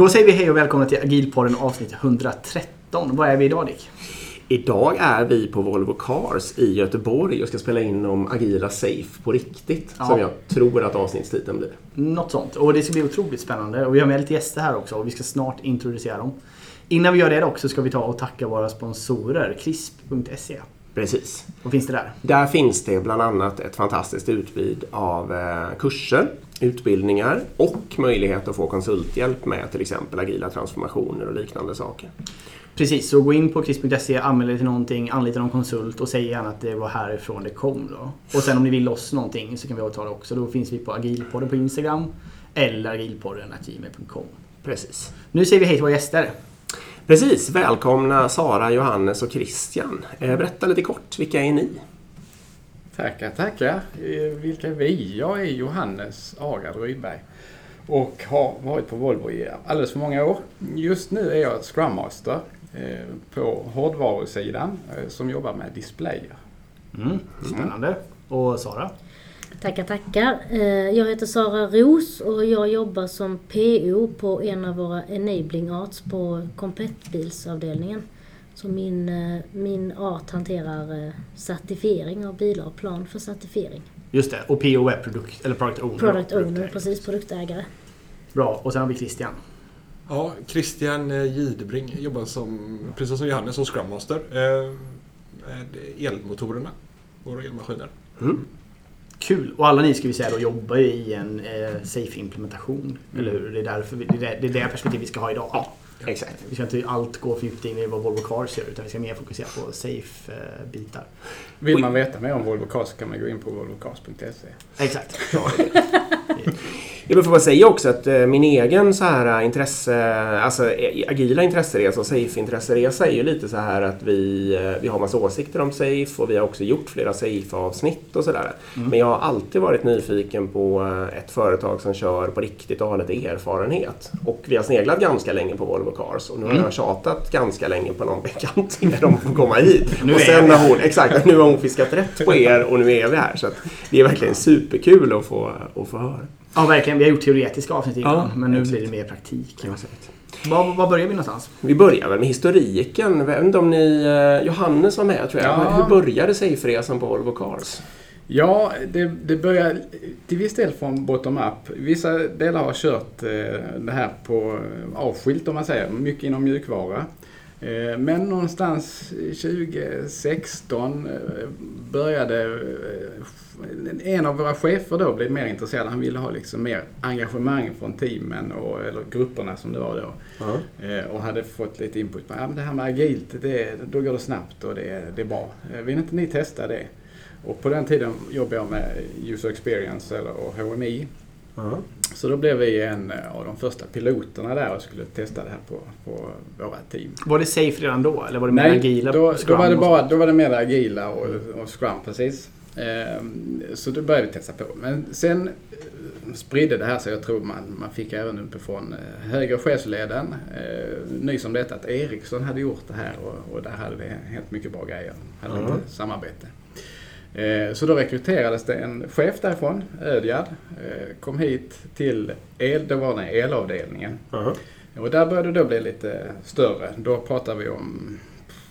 Då säger vi hej och välkomna till Agilpodden avsnitt 113. Vad är vi idag Dick? Idag är vi på Volvo Cars i Göteborg och ska spela in om agila safe på riktigt. Ja. Som jag tror att avsnittstiteln blir. Något sånt. Och det ska bli otroligt spännande. Och vi har med lite gäster här också och vi ska snart introducera dem. Innan vi gör det dock så ska vi ta och tacka våra sponsorer. Crisp.se. Precis. Vad finns det där? Där finns det bland annat ett fantastiskt utbud av eh, kurser, utbildningar och möjlighet att få konsulthjälp med till exempel agila transformationer och liknande saker. Precis, så gå in på crisp.se, anmäl dig till någonting, anlita någon konsult och säg gärna att det var härifrån det kom. Då. Och sen om ni vill oss någonting så kan vi ta det också. Då finns vi på agilpodden på Instagram eller agilpodden.gmail.com. Precis. Nu säger vi hej till våra gäster. Precis. Välkomna Sara, Johannes och Christian. Eh, berätta lite kort, vilka är ni? Tackar, tackar. Eh, Vilka är vi? Jag är Johannes Agard Rydberg och har varit på Volvo i alldeles för många år. Just nu är jag Scrum Master eh, på hårdvarusidan som jobbar med displayer. Mm, spännande. Och Sara? Tackar, tackar. Eh, Jag heter Sara Ros och jag jobbar som PO på en av våra enabling arts på komplettbilsavdelningen. Så min, eh, min art hanterar eh, certifiering av bilar och plan för certifiering. Just det, och PO är produkt, eller product owner. Product owner, Produktägare. precis, produktägare. Bra, och sen har vi Christian. Ja, Christian Gidebring jobbar som, precis som Johannes, som Scrum Master. Eh, med elmotorerna, våra elmaskiner. Mm. Kul! Och alla ni ska vi säga då jobbar ju i en eh, safe-implementation. Eller hur? Det är, därför vi, det, är det, det är perspektiv vi ska ha idag. Ja, exakt. Vi ska inte allt gå för djupt in i vad Volvo Cars gör utan vi ska mer fokusera på safe-bitar. Vill man veta mer om Volvo Cars så kan man gå in på volvocars.se. Exakt. Jag vill få bara säga också att eh, min egen så här intresse, alltså eh, agila intresseresa och safe-intresseresa är ju lite så här att vi, eh, vi har massa åsikter om safe och vi har också gjort flera safe-avsnitt och sådär. Men jag har alltid varit nyfiken på eh, ett företag som kör på riktigt och har lite erfarenhet. Och vi har sneglat ganska länge på Volvo Cars och nu har jag tjatat ganska länge på någon bekant er om att komma hit. Nu och sen har hon, exakt, nu har hon fiskat rätt på er och nu är vi här. Så det är verkligen superkul att få, att få höra. Ja, verkligen. Vi har gjort teoretiska avsnitt innan, Ja, men nu exakt. blir det mer praktik. Var, var börjar vi någonstans? Vi börjar väl med historiken. Inte om ni... eh, Johannes var med tror jag. Ja. Hur började Safe-resan på Volvo Cars? Ja, det, det börjar till viss del från bottom-up. Vissa delar har kört eh, det här på avskilt om man säger, mycket inom mjukvara. Eh, Men någonstans 2016 eh, började eh, en av våra chefer då bli mer intresserad. Han ville ha liksom mer engagemang från teamen och, eller grupperna som det var då. Ja. Eh, och hade fått lite input på ja, men det här med agilt, det, då går det snabbt och det, det är bra. Vill inte ni testa det? Och på den tiden jobbade jag med user experience eller, och HMI. Så då blev vi en eh, av de första piloterna där och skulle testa det här på, på våra team. Var det safe redan då? Eller var det mer agila? då, då, var det bara, då var det mer agila och, och scrum precis. Ehm, så då började vi testa på. Men sen eh, spridde det här sig. Jag tror man, man fick även uppifrån eh, högre chefsleden eh, nys om detta att Ericsson hade gjort det här och, och där hade det hänt mycket bra grejer. Hade Mm. lite samarbete. Eh, Så då rekryterades det en chef därifrån, Ödjard, eh, kom hit till el, det var den elavdelningen. Ja. Och där började det då bli lite större. Då pratar vi om,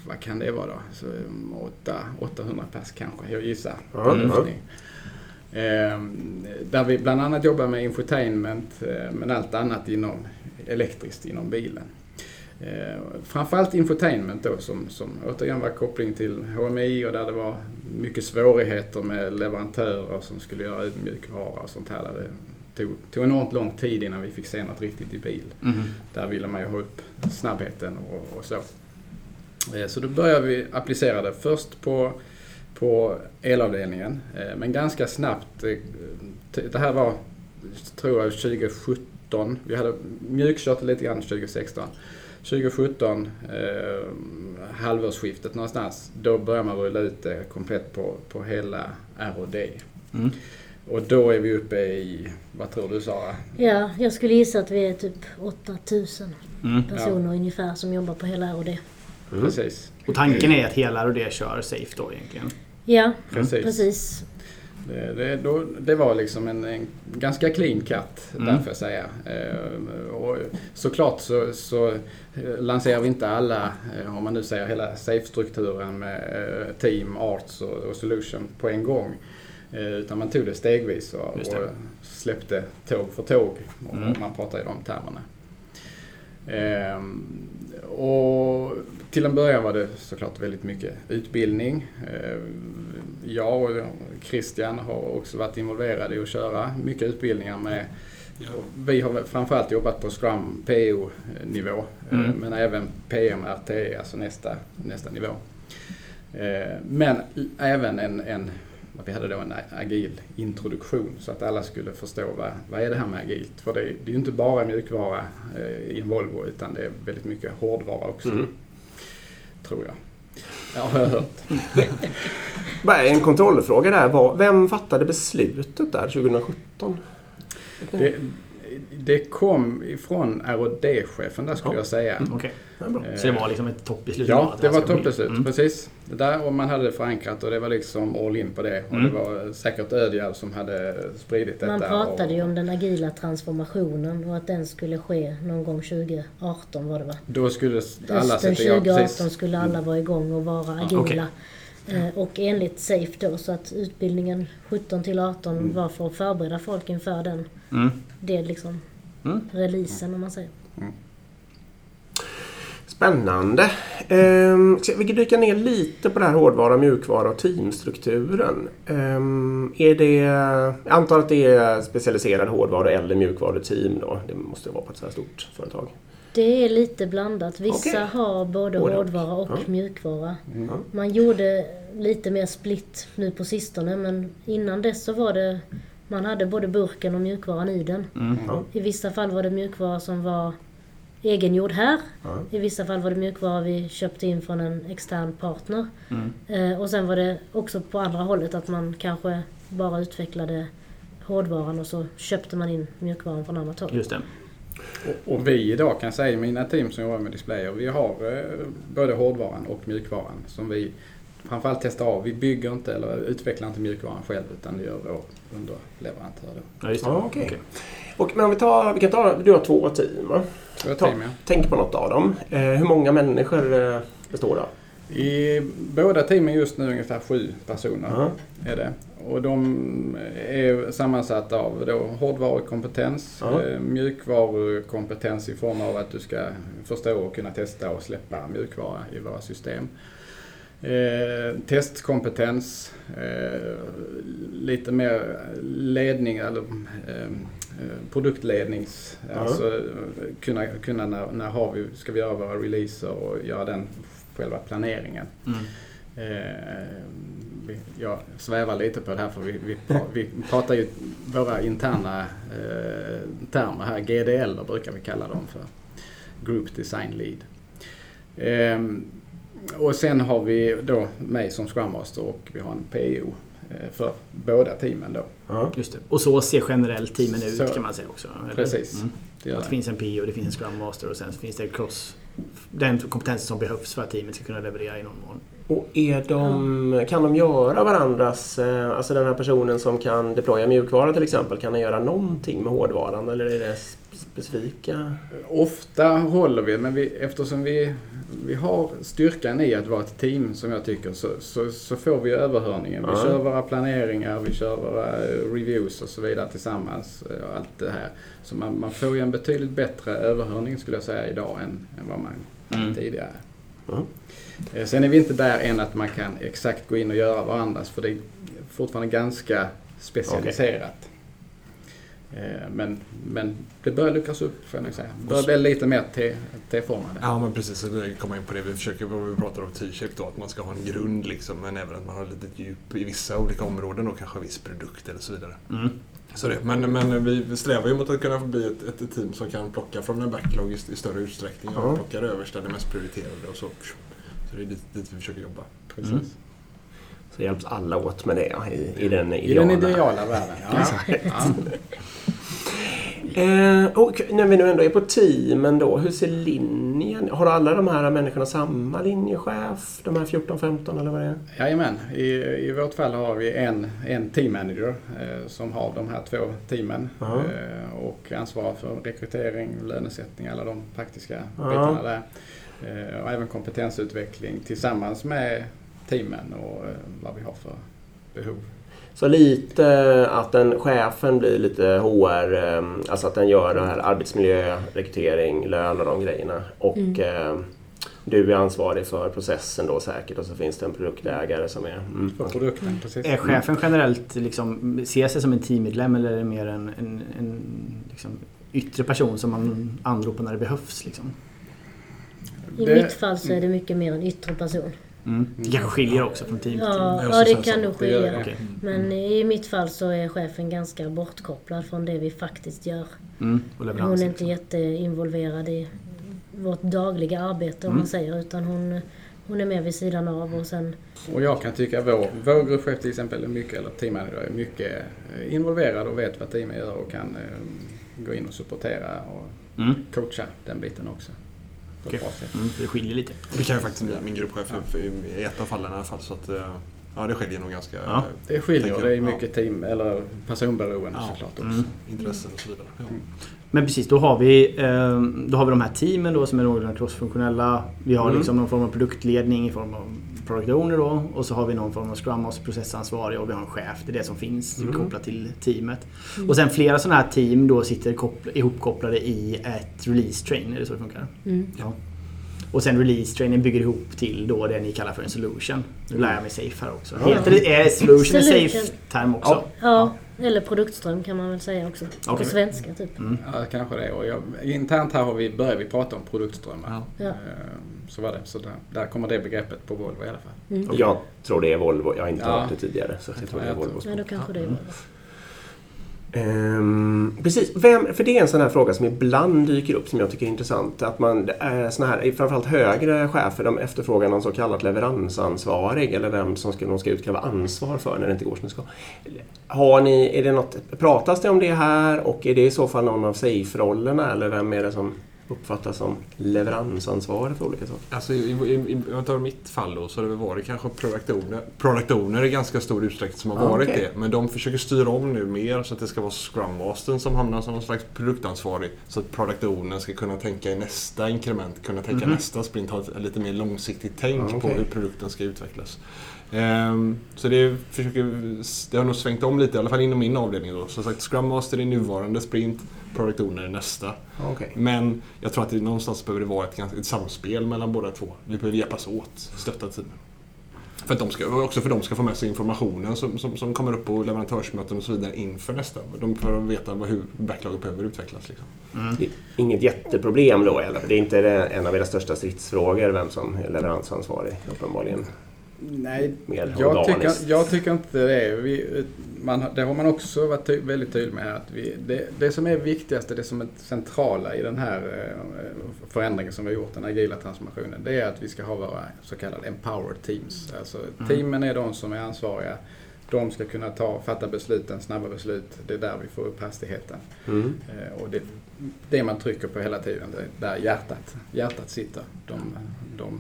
vad kan det vara då? Så, um, åtta- 800 pers kanske, jag gissar. Ehm, där vi bland annat jobbar med infotainment, eh, men allt annat inom elektriskt inom bilen. Eh, framförallt infotainment då som, som återigen var koppling till HMI och där det var mycket svårigheter med leverantörer som skulle göra ut mjukvara och sånt här. Där det tog, tog enormt lång tid innan vi fick se något riktigt i bil. Mhm. Där ville man ju ha upp snabbheten och, och så. Eh, Så då började vi applicera det först på, på elavdelningen. eh, Men ganska snabbt, eh, det här var tror jag 2017. Vi hade mjukkört lite grann 2016. 2017, eh, halvårsskiftet någonstans, då börjar man rulla ut det komplett på, på hela R&D. Mm. Och då är vi uppe i, vad tror du Sara? Ja, jag skulle gissa att vi är typ 8000 Mm. personer ungefär som jobbar på hela ROD. Mm. Precis. Och tanken är att hela det kör safe då egentligen. Ja, Precis. precis. Det, det, då, det var liksom en, en ganska clean cut, Mm. jag säga. Eh, och såklart så, så eh, lanserar vi inte alla, eh, om man nu säger hela safe-strukturen med eh, team, arts och, och solution på en gång. Eh, utan man tog det stegvis och, det. och släppte tåg för tåg, om Mm. man pratar i de termerna. Ehm, och till en början var det såklart väldigt mycket utbildning. Ehm, jag och Christian har också varit involverade i att köra mycket utbildningar med vi har framförallt jobbat på Scrum PO-nivå Mm. eh, men även PM RTE, alltså nästa, nästa nivå. Men även en, en vad vi hade då en agil introduktion så att alla skulle förstå vad, vad är det här med agilt. För det, är- det är ju inte bara mjukvara eh, i en Volvo utan det är väldigt mycket hårdvara också. Mm. Tror jag. Ja, har jag hört. Bara en kontrollfråga där. Var, vem fattade beslutet där 2017? Det, det kom ifrån RD-chefen där skulle Ja. jag säga. Okej. Ja, bra. Så det var liksom ett toppbeslut? Ja, det här var bli- toppbeslut. Mm. Precis. Det där och man hade det förankrat och det var liksom all in på det. Och Mm. det var säkert Ödjärv som hade spridit detta. Man pratade och, ju om den agila transformationen och att den skulle ske någon gång 2018 var det va? Då skulle alla Hösten sätta igång. 2018 Precis. skulle alla vara igång och vara agila. okej. Eh, Och enligt SAFE då, så att utbildningen 17 till 18 var för att förbereda folk inför den. Mm. Det liksom, Mm. releasen om man säger. Spännande. Ehm, ska vi dyka ner lite på det här hårdvara, mjukvara och teamstrukturen. Ehm, är det, jag antar att det är specialiserad hårdvara eller mjukvaruteam då. Det måste vara på ett så här stort företag. Det är lite blandat. Vissa Okej. har både Både hårdvara och Ja. mjukvara. Mm. Man gjorde lite mer split nu på sistone men innan dess så var det man hade både burken och mjukvaran i den. Mm. Ja. I vissa fall var det mjukvara som var egengjord här. Ja. I vissa fall var det mjukvara vi köpte in från en extern partner. Mm. Eh, och sen var det också på andra hållet att man kanske bara utvecklade hårdvaran och så köpte man in mjukvaran från annat håll. Just det. Och, och vi idag kan säga, mina team som jobbar med displayer, vi har eh, både hårdvaran och mjukvaran som vi framförallt testar av. Vi bygger inte eller utvecklar inte mjukvaran själv utan det gör vår underleverantör. Då. Ja, just det. Ja, okej. Och, men om vi, tar, vi kan ta, du har två team Ta- team, ja. Tänk på något av dem. Eh, hur många människor eh, består det av? I båda teamen just nu ungefär sju personer. Ja. är det. Och de är sammansatta av då hårdvarukompetens, eh, mjukvarukompetens i form av att du ska förstå och kunna testa och släppa mjukvara i våra system. Eh, testkompetens, eh, lite mer ledning eller eh, produktlednings... Ja. Alltså eh, kunna, kunna när, när har vi, ska vi göra våra releaser och göra den själva planeringen. Mm. Eh, jag svävar lite på det här för vi, vi, vi pratar ju våra interna eh, termer här. GDL brukar vi kalla dem för. Group Design Lead. Ehm, och sen har vi då mig som Scrum Master och vi har en PO eh, för båda teamen då. Ja. Just det. Och så ser generellt teamen ut Så- kan man säga också. eller? Precis. Mm. Det det det. finns en PO, det finns en Scrum Master och sen så finns det cross... Den kompetensen som behövs för att teamet ska kunna leverera i någon mån. Och är de, kan de göra varandras, eh, alltså den här personen som kan deploya mjukvara till exempel, kan den göra någonting med hårdvaran eller är det specifika? Ofta håller vi, men vi, eftersom vi, vi har styrkan i att vara ett team som jag tycker så, så, så får vi överhörningen. Vi Ja. kör våra planeringar, vi kör våra eh, reviews och så vidare tillsammans. eh, Och allt det här. Så man, man får ju en betydligt bättre överhörning skulle jag säga idag än, än vad man Mm. tidigare. Eh, Sen är vi inte där än att man kan exakt gå in och göra varandras för det är fortfarande ganska specialiserat. Eh, Men, men det börjar luckras upp får jag nog säga. Det börjar bli lite mer T-formade. Ja men precis, så det kommer in på det vi försöker, vad vi pratar om T-shape då, att man ska ha en grund liksom men även att man har lite djup i vissa olika områden och kanske en viss produkt eller så vidare. Mm. Så det, men, men vi vi strävar ju mot att kunna bli ett, ett team som kan plocka från en backlog i, i större utsträckning och plocka det översta, det mest prioriterade och så. Så det är dit, dit vi försöker jobba. Precis. Mm. Så hjälps alla åt med det ja, i, i den I den ideala. ideala världen, ja. Eh, och när vi nu ändå är på teamen då, hur ser linjen? Har alla de här människorna samma linjechef? De här 14-15 eller vad det är? Jajamän, i, i vårt fall har vi en, en team manager eh, som har de här två teamen eh, och ansvarar för rekrytering, lönesättning, alla de praktiska Ja. bitarna där. Eh, och även kompetensutveckling tillsammans med teamen och eh, vad vi har för behov. Så lite att den chefen blir lite HR, eh, alltså att den gör det här arbetsmiljö, rekrytering, lön och de grejerna. Och eh, du är ansvarig för processen då säkert och så finns det en produktägare som är... Mm. Produkten, precis. Är chefen generellt liksom, ser sig som en teammedlem eller är det mer en, en, en liksom, yttre person som man anropar när det behövs? Liksom? I Det- mitt fall så är det mycket mer en yttre person. Mm. Det kanske skiljer också från team till team. Ja, det kan nog skilja. det. Okej. Men i mitt fall så är chefen ganska bortkopplad från det vi faktiskt gör. Mm. Hon är inte jätteinvolverad i vårt dagliga arbete om Mm. man säger utan hon, hon är med vid sidan av och sen Och jag kan tycka vår, vår gruppchef till exempel är mycket, eller teammanager är mycket eh, involverad och vet vad teamet gör och kan eh, gå in och supportera och Mm. coacha den biten också. Bra sätt. Mm. Det skiljer lite. Det kan ju faktiskt bli min gruppchef i- i ett av fallen i alla fall. Så att, eh, ja, det skiljer nog ganska Ja. Det skiljer och det är mycket team eller personberoende Ja. såklart också. Mm. intressen och så vidare. Ja. Men precis, då har vi, eh, då har vi de här teamen då som är någorlunda crossfunktionella. Vi har Mm. liksom någon form av produktledning i form av product owner då. Och så har vi någon form av scrum master, processansvarig och vi har en chef. Det är det som finns Mm. kopplat till teamet. Och sen flera sådana här team då sitter koppl- ihopkopplade i ett release train. Är det så det funkar? mm. Ja. Och sen release trainen bygger ihop till då det ni kallar för en solution. Nu lär jag mig safe här också. Ja. Heter det, är solution en Solution. safe term också? Ja, eller produktström kan man väl säga också. På Okej. svenska typ. Ja, kanske det. Och jag, internt här har vi, börjar vi prata om produktströmmar. Ja. Ja. Eh, Så var det. Så där, där kommer det begreppet på Volvo i alla fall. Mm. Jag tror det är Volvo. Jag har inte Ja. hört det tidigare. Så jag tror det är Volvo. Ja, då kanske det är bra. Um, precis, Vem, för det är en sån här fråga som ibland dyker upp som jag tycker är intressant. Att man, eh, såna här, framförallt högre chefer, de efterfrågar någon så kallad leveransansvarig eller vem som ska, de ska utkräva ansvar för när det inte går som det ska. Har ni, är det något, pratas det om det här och är det i så fall någon av safe-rollerna eller vem är det som uppfattas som leveransansvarig för olika saker? Alltså, i, i, i, jag tar mitt fall då så har det väl varit kanske product owner, product owner i ganska stor utsträckning som har Ah, varit okej. det. Men de försöker styra om nu mer så att det ska vara Scrum Mastern som hamnar som någon slags produktansvarig. Så att product owner ska kunna tänka i nästa inkrement, kunna tänka Mhm. nästa sprint, ha ett lite mer långsiktigt tänk Ah, på okej. hur produkten ska utvecklas. Ehm, så det, försöker, det har nog svängt om lite, i alla fall inom min avdelning. Då. Som sagt, Scrum Master i nuvarande sprint, Product Owner i nästa. Okej. Men jag tror att det någonstans behöver det vara ett, ett samspel mellan båda två. Vi behöver hjälpas åt, stötta teamen. För att de ska, också för att de ska få med sig informationen som, som, som kommer upp på leverantörsmöten och så vidare inför nästa. De att veta vad, hur backlogget behöver utvecklas. Liksom. Är Inget jätteproblem då eller? Det är inte en av era största stridsfrågor vem som är leveransansvarig uppenbarligen. Nej, Mer jag tycker, jag tycker inte det. Vi, man, det har man också varit ty, väldigt tydlig med. Att vi, det, det som är viktigast, det som är centrala i den här eh, förändringen som vi har gjort, den agila transformationen, det är att vi ska ha våra så kallade empowered teams. Alltså teamen är de som är ansvariga. De ska kunna ta, fatta besluten, snabba beslut. Det är där vi får upp hastigheten. Mm. Eh, Och det, det man trycker på hela tiden, det är där hjärtat, hjärtat sitter. De, de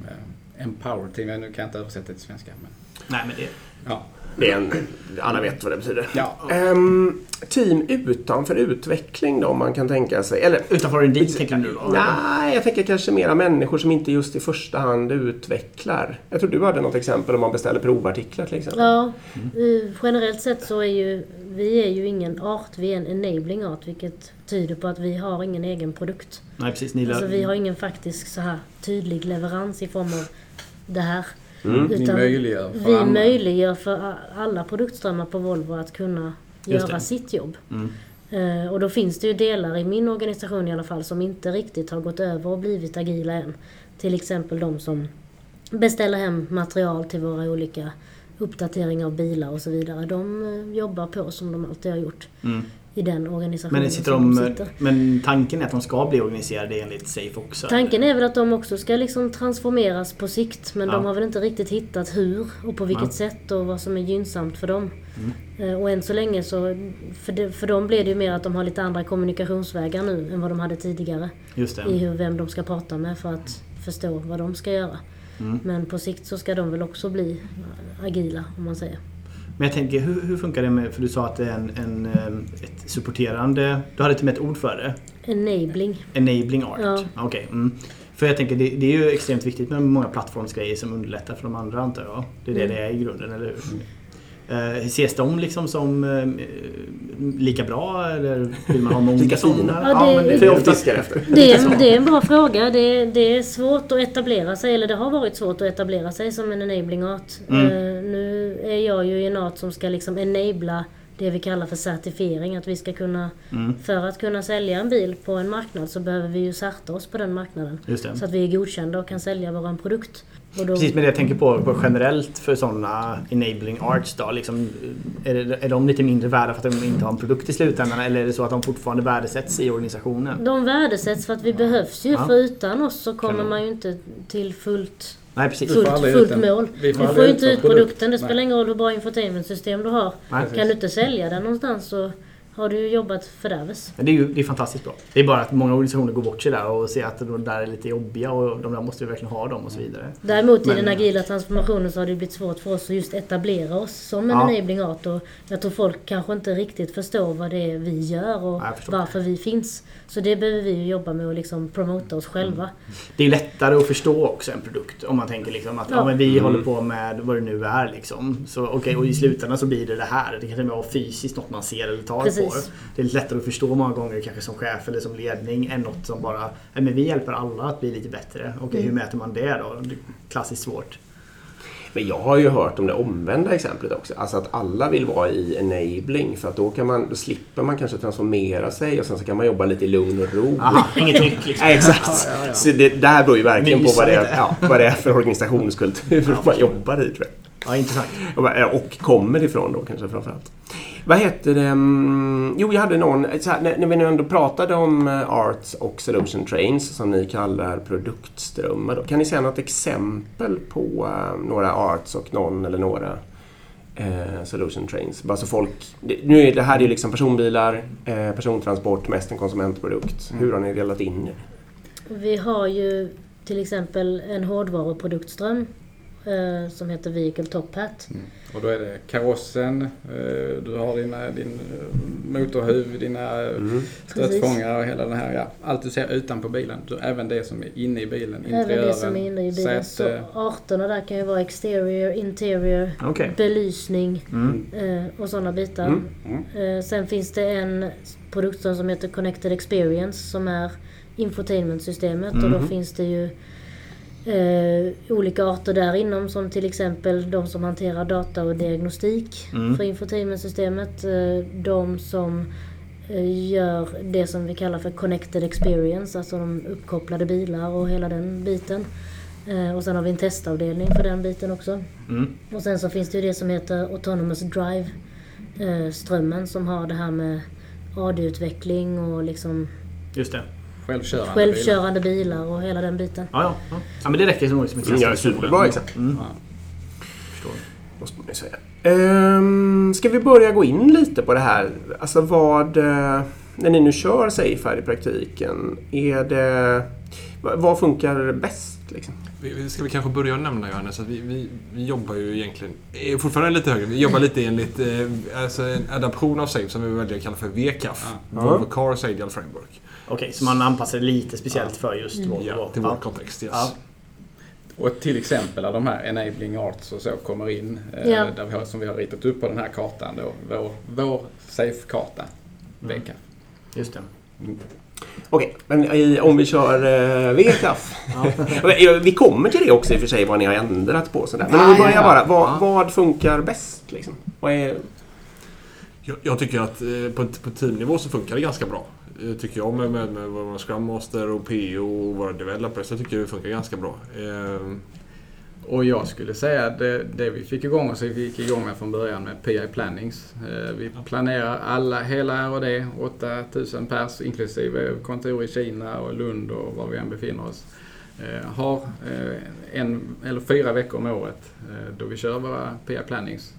eh, empowered team, nu kan jag inte översätta det till svenska. Men, Nej men det... ja. Det är en, alla vet vad det betyder. Ja. Ehm, team utanför utveckling då, om man kan tänka sig. Eller Utanför en dit tänker du då? Nej, jag tänker kanske mera människor som inte just i första hand utvecklar. Jag tror du hade något exempel om man beställer provartiklar till exempel. Ja, eh, generellt sett så är ju vi är ju ingen art, vi är en enabling art vilket tyder på att vi har ingen egen produkt. Nej precis, ni Alltså vi har ingen faktisk så här tydlig leverans i form av det här. Mm. Ni Utan möjliggör för Vi andra. möjliggör för alla produktströmmar på Volvo att kunna Just göra det. sitt jobb. Mm. Eh, Och då finns det ju delar i min organisation i alla fall som inte riktigt har gått över och blivit agila än. Till exempel de som beställer hem material till våra olika uppdatering av bilar och så vidare. De eh, jobbar på som de alltid har gjort Mm. I den organisationen Men, sitter de, de sitter. men tanken är att de ska bli organiserade enligt SAFE också? Tanken är väl att de också ska liksom transformeras på sikt men Ja. de har väl inte riktigt hittat hur och på vilket Ja. sätt och vad som är gynnsamt för dem. Mm. Eh, Och än så länge så, för, det, för dem blir det ju mer att de har lite andra kommunikationsvägar nu än vad de hade tidigare. I hur, vem de ska prata med för att förstå vad de ska göra. Mm. Men på sikt så ska de väl också bli agila om man säger. Men jag tänker, hur, hur funkar det med, för du sa att det är en, en, eh, ett supporterande, du hade till och med ett ord för det. Enabling. Enabling art. Ja. Okej. mm. För jag tänker, det, det är ju extremt viktigt med många plattformsgrejer som underlättar för de andra antar jag. Det är det Mm. det är i grunden, eller hur? Eh, ses de liksom som eh, lika bra eller vill man ha många Lika sådana? Ja, det- men är fiskar efter. Det är, det är en bra fråga. Det är, det är svårt att etablera sig, eller det har varit svårt att etablera sig som en enabling art. Mm. Eh, nu är jag ju en art som ska liksom enabla det vi kallar för certifiering. Att vi ska kunna, Mm, för att kunna sälja en bil på en marknad så behöver vi ju certa oss på den marknaden. det. Så att vi är godkända och kan sälja våran produkt. Och då, Precis, men det jag tänker på, på generellt för sådana enabling arts då, liksom, är, det, är de lite mindre värda för att de inte har en produkt i slutändan eller är det så att de fortfarande värdesätts i organisationen? de värdesätts för att vi behövs ju. Ja. För utan oss så kommer man ju inte till fullt Nej, precis. Fullt, fullt en- mål. vi Vi får ju ut inte ut produkt. produkten. Det Nej. spelar ingen roll hur bra infotainmentsystem du har. Nej. Kan du inte sälja den någonstans så har du jobbat fördärves. Men det är ju det är fantastiskt bra. Det är bara att många organisationer går bort sig där och ser att de där är lite jobbiga och de där måste vi verkligen ha dem och så vidare. Däremot i Men- den agila transformationen så har det blivit svårt för oss att just etablera oss som en Ja. enabling art. Och jag tror folk kanske inte riktigt förstår vad det är vi gör och Ja, varför vi finns. Så det behöver vi ju jobba med och liksom promota oss själva. Det är lättare att förstå också en produkt om man tänker liksom att ja. Ja. men vi Mm. håller på med vad det nu är. Liksom. Så, okej, och i slutändan så blir det det här. Det kan till och med vara fysiskt något man ser eller tar på. Precis. Det är lättare att förstå många gånger kanske som chef eller som ledning än något som bara Nej, men vi hjälper alla att bli lite bättre. Okej, hur Mm. mäter man det då? Det är klassiskt svårt. Men jag har ju hört om det omvända exemplet också. Alltså att alla vill vara i enabling för att då, kan man, då slipper man kanske transformera sig och sen så kan man jobba lite i lugn och ro. Aha, inget tryck liksom. Exakt. Ja, ja, ja. Så det där beror ju verkligen på Mysa vad det, är, ja, vad det är för organisationskultur man jobbar i tror jag. Ja, intressant. Och bara- Och kommer ifrån då kanske framförallt. Vad heter det? mm, Jo, jag hade någon... Så här, när, vi nu ändå pratade om eh, Arts och Solution Trains som ni kallar produktströmmar. Då, kan ni säga något exempel på eh, några Arts och någon eller några eh, Solution Trains? Bara så folk... Det, nu är det här är ju liksom personbilar, eh, persontransport, mest en konsumentprodukt. Hur har ni delat in det? Vi har ju till exempel en hårdvaruproduktström eh, som heter Vehicle Top Hat. Mm. Och då är det karossen, eh, du har dina, din eh, motorhuv, dina eh, Mm. stötfångare och hela den här, ja, allt du ser utanpå bilen. Du, även det som är inne i bilen, Även interiören, det som är inne i bilen. Så säte. arterna där kan ju vara exterior, interior, Okej. belysning Mm. eh, och sådana bitar. Mm. Mm. Eh, sen finns det en produktström som heter Connected Experience som är infotainmentsystemet och då Mhm. finns det ju eh, olika arter där inom som till exempel de som hanterar data och diagnostik Mm. för infotainmentsystemet. Eh, de som eh, gör det som vi kallar för Connected Experience, alltså de uppkopplade bilar och hela den biten. Eh, och sen har vi en testavdelning för den biten också. Mm. Och sen så finns det ju det som heter Autonomous Drive eh, som har det här med AD-utveckling och liksom Just det. Självkörande, självkörande bilar och hela den biten. Ja, ja. ja. ja men det räcker som som ett Mm, ja, superbra exempel. Mm. bilar. Förstår. Måste man ju säga. Ehm, ska vi börja gå in lite på det här? Alltså vad... eh, När ni nu kör Safe här i praktiken, är det... vad- funkar bäst? Liksom? Ska vi kanske börja nämna Johannes att vi, vi, vi jobbar ju egentligen, är fortfarande lite högre, vi jobbar lite enligt eh, alltså en adaption av SAFE som vi väljer att kalla för VCAF. Ja. Volvo Cars Ideal Framework. Okej, så man anpassar det lite speciellt för just Mm. Volvo. Ja, till vår kontext. Yes. Ja. Och till exempel de här enabling arts och så kommer in, eh, Ja. där vi har, som vi har ritat upp på den här kartan då, vår, vår safe-karta. Mm. Just det. Okej, men i, om vi kör eh, VCAF. Okej, Vi kommer till det också i och för sig, vad ni har ändrat på. Sådär. Men om vi Ja, börjar ja, bara, ja. vad, Ja. vad funkar bäst? Liksom? Vad är, Jag, jag tycker att eh, på, på teamnivå så funkar det ganska bra. Eh, Tycker jag med, med, med våra Scrum Master och PO och våra developers så tycker jag det funkar ganska bra. Eh, Och jag skulle säga att det, det vi fick igång oss, vi gick igång med från början med PI Plannings. Eh, Vi planerar alla, hela R&D 8000 pers inklusive kontor i Kina och Lund och var vi än befinner oss. Har en eller fyra veckor om året då vi kör våra PI Plannings.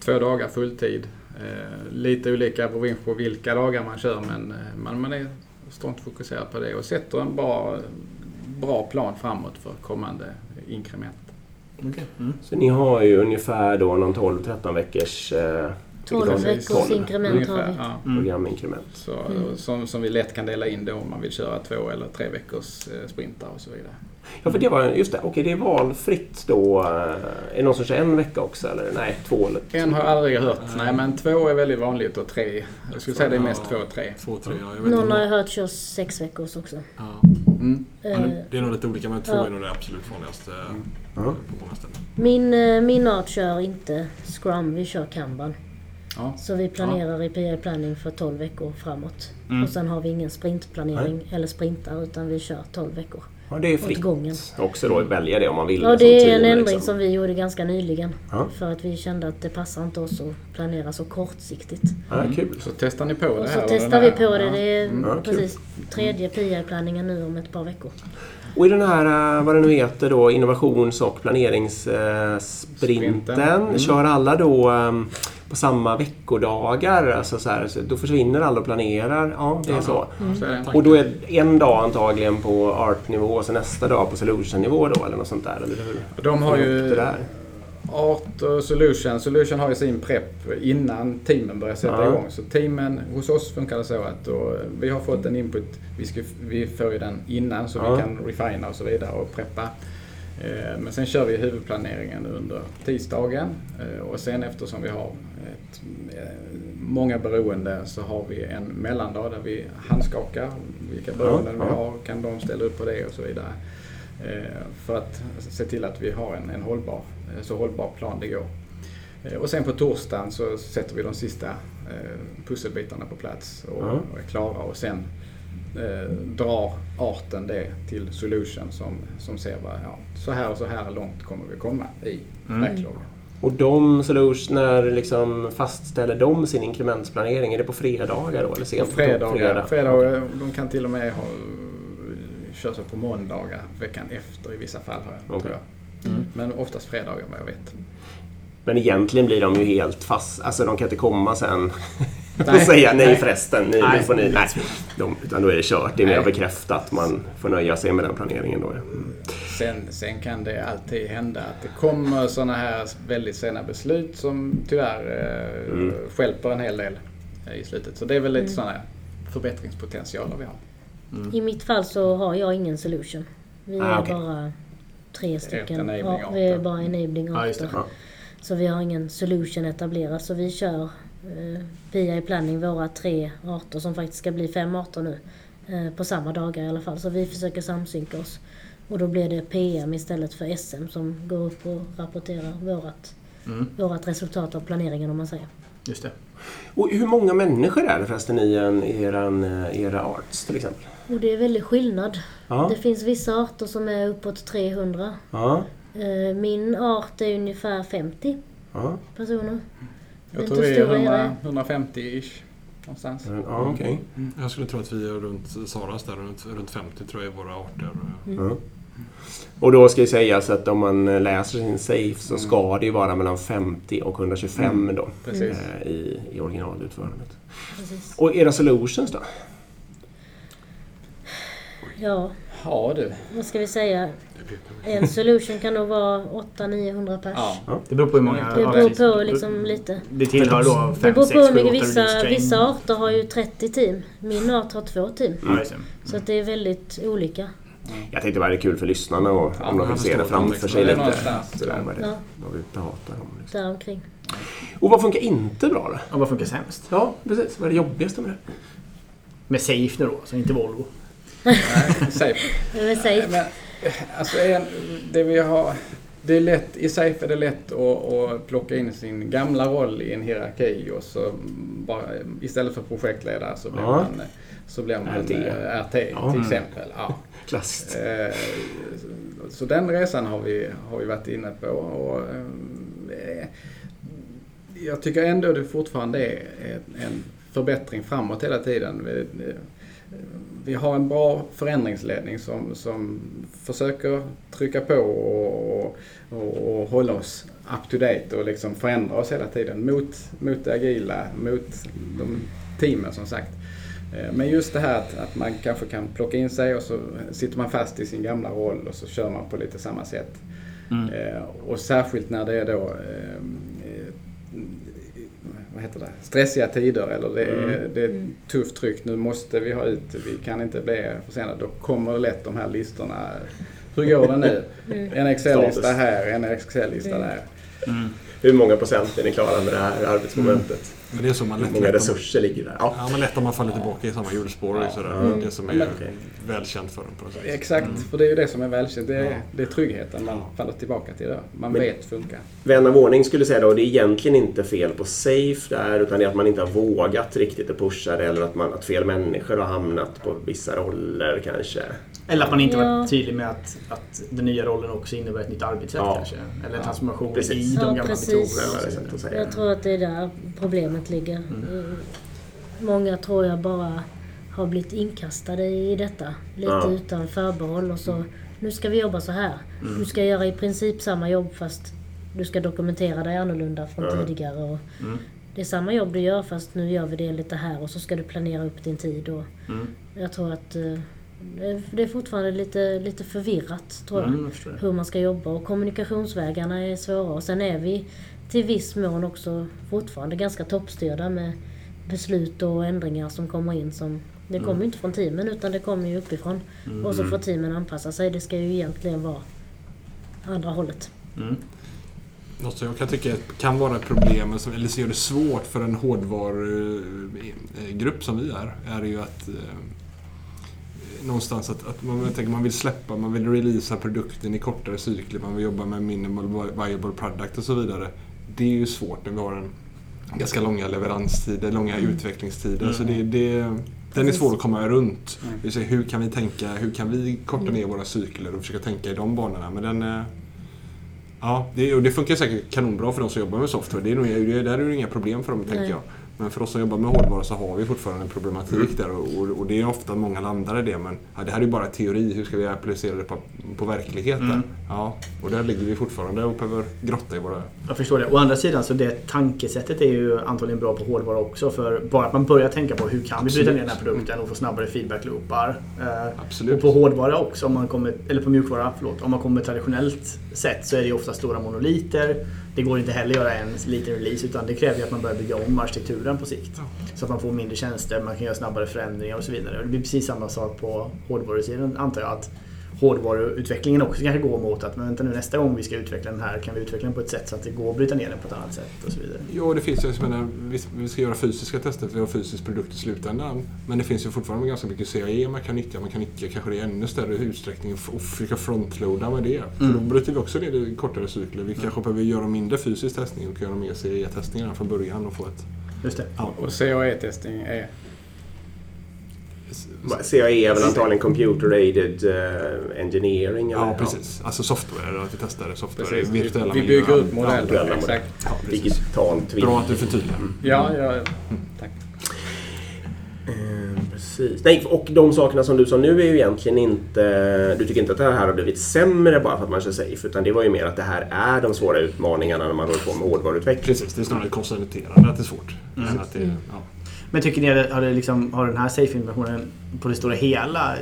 Två dagar fulltid. Eh, Lite olika beroende på vilka dagar man kör men eh, man, man är strångt fokuserad på det och sätter en bra, bra plan framåt för kommande inkrement. Okej. Mm. Så ni har ju ungefär då någon 12-13 veckors eh, 12 Precis. veckors inkrement har vi. Ja. Mm. programincrement. Så, Mm. som, som vi lätt kan dela in då om man vill köra två eller tre veckors eh, sprintar och så vidare. Ja, för det var just det. Okej, det är valfritt då. Är det någon som kör en vecka också eller? Nej, två eller En har jag aldrig hört. Nej, men två är väldigt vanligt och tre. Jag skulle säga det är mest två och tre. Två, tre, ja, jag vet Någon inte. har jag hört kör sex veckors också. Ja. Mm. Ja, det- är nog lite olika, men två Ja. är nog det absolut vanligaste Mm. På många ställen. Min, eh, min art kör inte Scrum, vi kör Kanban. Ja. Så vi planerar i PI Planning för 12 veckor framåt. Mm. Och sen har vi ingen sprintplanering eller sprintar utan vi kör 12 veckor. Ja, det är Åt fritt gången. också då att välja det om man vill. Ja som det är team, en ändring liksom. som vi gjorde ganska nyligen. Ja. För att vi kände att det passar inte oss att planera så kortsiktigt. Ja, kul. Så testar ni på det Och här? så testar vi på det. Ja. Det är Mm. Ja, kul. precis tredje PI-planningen nu om ett par veckor. Och i den här, eh, vad det nu heter då, innovations och planeringssprinten. Sprinten. Mm. Kör alla då eh, på samma veckodagar? Alltså så här, så då försvinner alla och planerar? Ja, det är så. Det. Och då är en dag antagligen på art-nivå och så nästa dag på solution-nivå då eller något sånt där? Eller hur? De har ju. Art och Solution. Solution har ju sin prepp innan teamen börjar sätta Ja. igång. Så teamen, hos oss funkar det så att då, vi har fått en input. Vi, ska, vi får ju den innan så Ja. vi kan refina och så vidare och preppa. Eh, Men sen kör vi huvudplaneringen under tisdagen Eh, och sen eftersom vi har ett, eh, många beroende så har vi en mellandag där vi handskakar vilka beroenden Ja, vi har. Kan de ställa upp på det och så vidare. För att se till att vi har en, en hållbar, så hållbar plan det går. Och sen på torsdagen så sätter vi de sista pusselbitarna på plats och, Ja. och är klara och sen eh, drar arten det till solution som, som ser vad, ja, så här och så här långt kommer vi komma i Mm. backloggen. Och de solution, när liksom fastställer de sin inkrementsplanering? Är det på fredagar då? Eller På sent fredagar, fredagar, de kan till och med ha, köra sig på måndagar veckan efter i vissa fall. Tror jag. Mm. Men oftast fredagar vad jag vet. Men egentligen blir de ju helt fast. Alltså de kan inte komma sen och Nej, säga nej, nej. förresten. Nu, Nej. nu får ni, nej. De, utan då är det kört. Det är mer bekräftat. Man får nöja sig med den planeringen då. Mm. Sen, sen kan det alltid hända att det kommer sådana här väldigt sena beslut som tyvärr eh, Mm. stjälper en hel del i slutet. Så det är väl lite Mm. sådana förbättringspotentialer vi har. I mitt fall så har jag ingen solution. Vi Ah, är okej. bara tre stycken. Ja, vi är bara enabling arter. Ja. Så vi har ingen solution etablerad. Så vi kör via i planning våra tre arter som faktiskt ska bli fem arter nu. Eh, på samma dagar i alla fall. Så vi försöker samsynka oss. Och då blir det PM istället för SM som går upp och rapporterar vårat, Mm. vårat resultat av planeringen om man säger. Just det. Och hur många människor är det förresten i en, i eran, eh, era arts till exempel? Och det är väldigt skillnad. Ja. Det finns vissa arter som är uppåt 300. Ja. Eh, Min art är ungefär 50 Ja. personer. Jag tror vi är stora är 100, 150-ish någonstans. Ja, okej. Jag skulle tro att vi är runt Saras där, runt, runt 50 tror jag är våra arter. Ja. Och då ska ju sägas att om man läser sin safe så Mm. ska det ju vara mellan 50 och 125 Mm. då. Eh, I, I originalutförandet. Precis. Och era solutions då? Ja, Ja du. vad ska vi säga? Det. En solution kan nog vara 800-900 pers. Ja. Det beror på hur många... Det ja, beror på liksom lite. Det tillhör då Det 5, beror 6, på 7, hur 8 mycket vissa, vissa arter har ju 30 team. Min art har två team. Ja, det. Så att det är väldigt olika. Jag tänkte bara det är kul för lyssnarna och Ja, om de vill se det framför sig Det är lite. Sådär vad, det, Ja. vad vi hatar dem. Liksom. Däromkring. Och vad funkar inte bra då? Och vad funkar sämst? Ja, precis. Vad är det jobbigaste med det? Med Safe nu då, så inte Volvo. Nej, safe. Men, eh, alltså en, det vi har... Det är lätt, I Safe är det lätt att, att plocka in sin gamla roll i en hierarki och så bara, istället för projektledare så blir Ja. man, så blir man RT. eh, RT Ja. till exempel. Ja. Klassiskt. Eh, så den resan har vi, har vi varit inne på. Och, eh, jag tycker ändå det fortfarande är en förbättring framåt hela tiden. Vi, har en bra förändringsledning som, som försöker trycka på och, och, och hålla oss up to date och liksom förändra oss hela tiden mot, mot det agila, mot de teamen som sagt. Eh, men just det här att, att, man kanske kan plocka in sig och så sitter man fast i sin gamla roll och så kör man på lite samma sätt. Mm. Eh, och särskilt när det är då eh, vad heter det, stressiga tider eller det är, mm. det är mm. tufft tryck. Nu måste vi ha ut, vi kan inte bli försenade. Då kommer lätt de här listorna. Hur går det nu? Mm. En Excel-lista här, en Excel-lista där. Mm. Hur många procent är ni klara med det här arbetsmomentet? Men det är så man Hur många resurser ligger där? Ja, ja men lätt om man faller tillbaka i samma hjulspår. Ja. Sådär. Mm. Det som är okay. välkänt för en på sätt. Exakt, mm. för det är ju det som är välkänt. Det är, ja. det är tryggheten man faller tillbaka till. Då. Man men, vet funkar. Vän av ordning skulle säga då, det är egentligen inte fel på Safe där, utan det är att man inte har vågat riktigt att pusha det eller att, man, att fel människor har hamnat på vissa roller kanske. Eller att man inte ja. varit tydlig med att, att den nya rollen också innebär ett nytt arbetssätt ja. kanske. Eller en transformation precis. i de gamla metoderna. Jag tror att det är där problemet ligger. Mm. Många tror jag bara har blivit inkastade i detta. Lite ja. utan förbehåll och så nu ska vi jobba så här. Mm. Du ska göra i princip samma jobb fast du ska dokumentera dig annorlunda från ja. tidigare. Och mm. Det är samma jobb du gör fast nu gör vi det lite här och så ska du planera upp din tid. Och mm. Jag tror att eh, det är fortfarande lite, lite förvirrat tror jag. Mm, jag hur man ska jobba och kommunikationsvägarna är svåra. Och sen är vi till viss mån också fortfarande ganska toppstyrda med beslut och ändringar som kommer in som det kommer mm. inte från teamen utan det kommer ju uppifrån. Mm. Och så får teamen anpassa sig. Det ska ju egentligen vara andra hållet. Mm. Något som jag kan tycka kan vara ett problem, eller ser det svårt för en hårdvarugrupp som vi är, är ju att eh, någonstans att, att man, tänker, man vill släppa, man vill releasa produkten i kortare cykler, man vill jobba med minimal viable product och så vidare. Det är ju svårt när vi har en ganska långa leveranstider, långa mm. utvecklingstider. Mm. Så det, det, den är svår att komma runt. Mm. hur kan vi tänka, hur kan vi korta mm. ner våra cykler och försöka tänka i de banorna. Men den, ja, det, och det funkar säkert kanonbra för de som jobbar med software. Det är nog, det, där är det inga problem för dem, tänker jag. Men för oss som jobbar med hårdvara så har vi fortfarande en problematik mm. där och, och, det är ofta många landar i det. Men ja, det här är ju bara teori, hur ska vi applicera det på, på verkligheten? Mm. Ja, och där ligger vi fortfarande och behöver grotta i våra... Jag förstår det. Å andra sidan så det tankesättet är ju antagligen bra på hårdvara också. För bara att man börjar tänka på hur kan vi bryta ner den här produkten och få snabbare feedback-loopar. Eh, Absolut. Och på hårdvara också, om man kommer, eller på mjukvara, förlåt. Om man kommer traditionellt sätt så är det ju ofta stora monoliter det går inte heller att göra en liten release utan det kräver att man börjar bygga om arkitekturen på sikt. Så att man får mindre tjänster, man kan göra snabbare förändringar och så vidare. Det blir precis samma sak på hårdvarusidan antar jag. att hårdvaruutvecklingen också kanske går mot att men vänta nu nästa gång vi ska utveckla den här kan vi utveckla den på ett sätt så att det går att bryta ner den på ett annat sätt och så vidare. Jo, det finns ju, jag menar, vi ska göra fysiska tester för vi har fysisk produkt i slutändan. Men det finns ju fortfarande ganska mycket CAE man kan nyttja, man kan nyttja kanske det i ännu större utsträckning och försöka frontloada med det. För mm. då bryter vi också ner det i kortare cykler. Vi mm. kanske behöver göra mindre fysisk testning och göra mer CAE-testningar från början och få ett... Just det. Ja. Och CAE-testning är CAE är väl antagligen Computer Aided uh, Engineering? Eller? Ja, precis. Alltså software, att vi testar software. Precis. Virtuella vi, bygger upp modeller. Ja, exakt. Ja, Digitalt Bra att du förtydligar. Mm. Ja, ja, tack. Eh, precis. Nej, och de sakerna som du sa nu är ju egentligen inte... Du tycker inte att det här har blivit sämre bara för att man kör safe, utan det var ju mer att det här är de svåra utmaningarna när man håller på med hårdvaruutveckling. Precis, det är snarare konsoliderande att det är svårt. Mm. Att det, ja. Men tycker ni att har, det liksom, har den här safe-informationen på det stora hela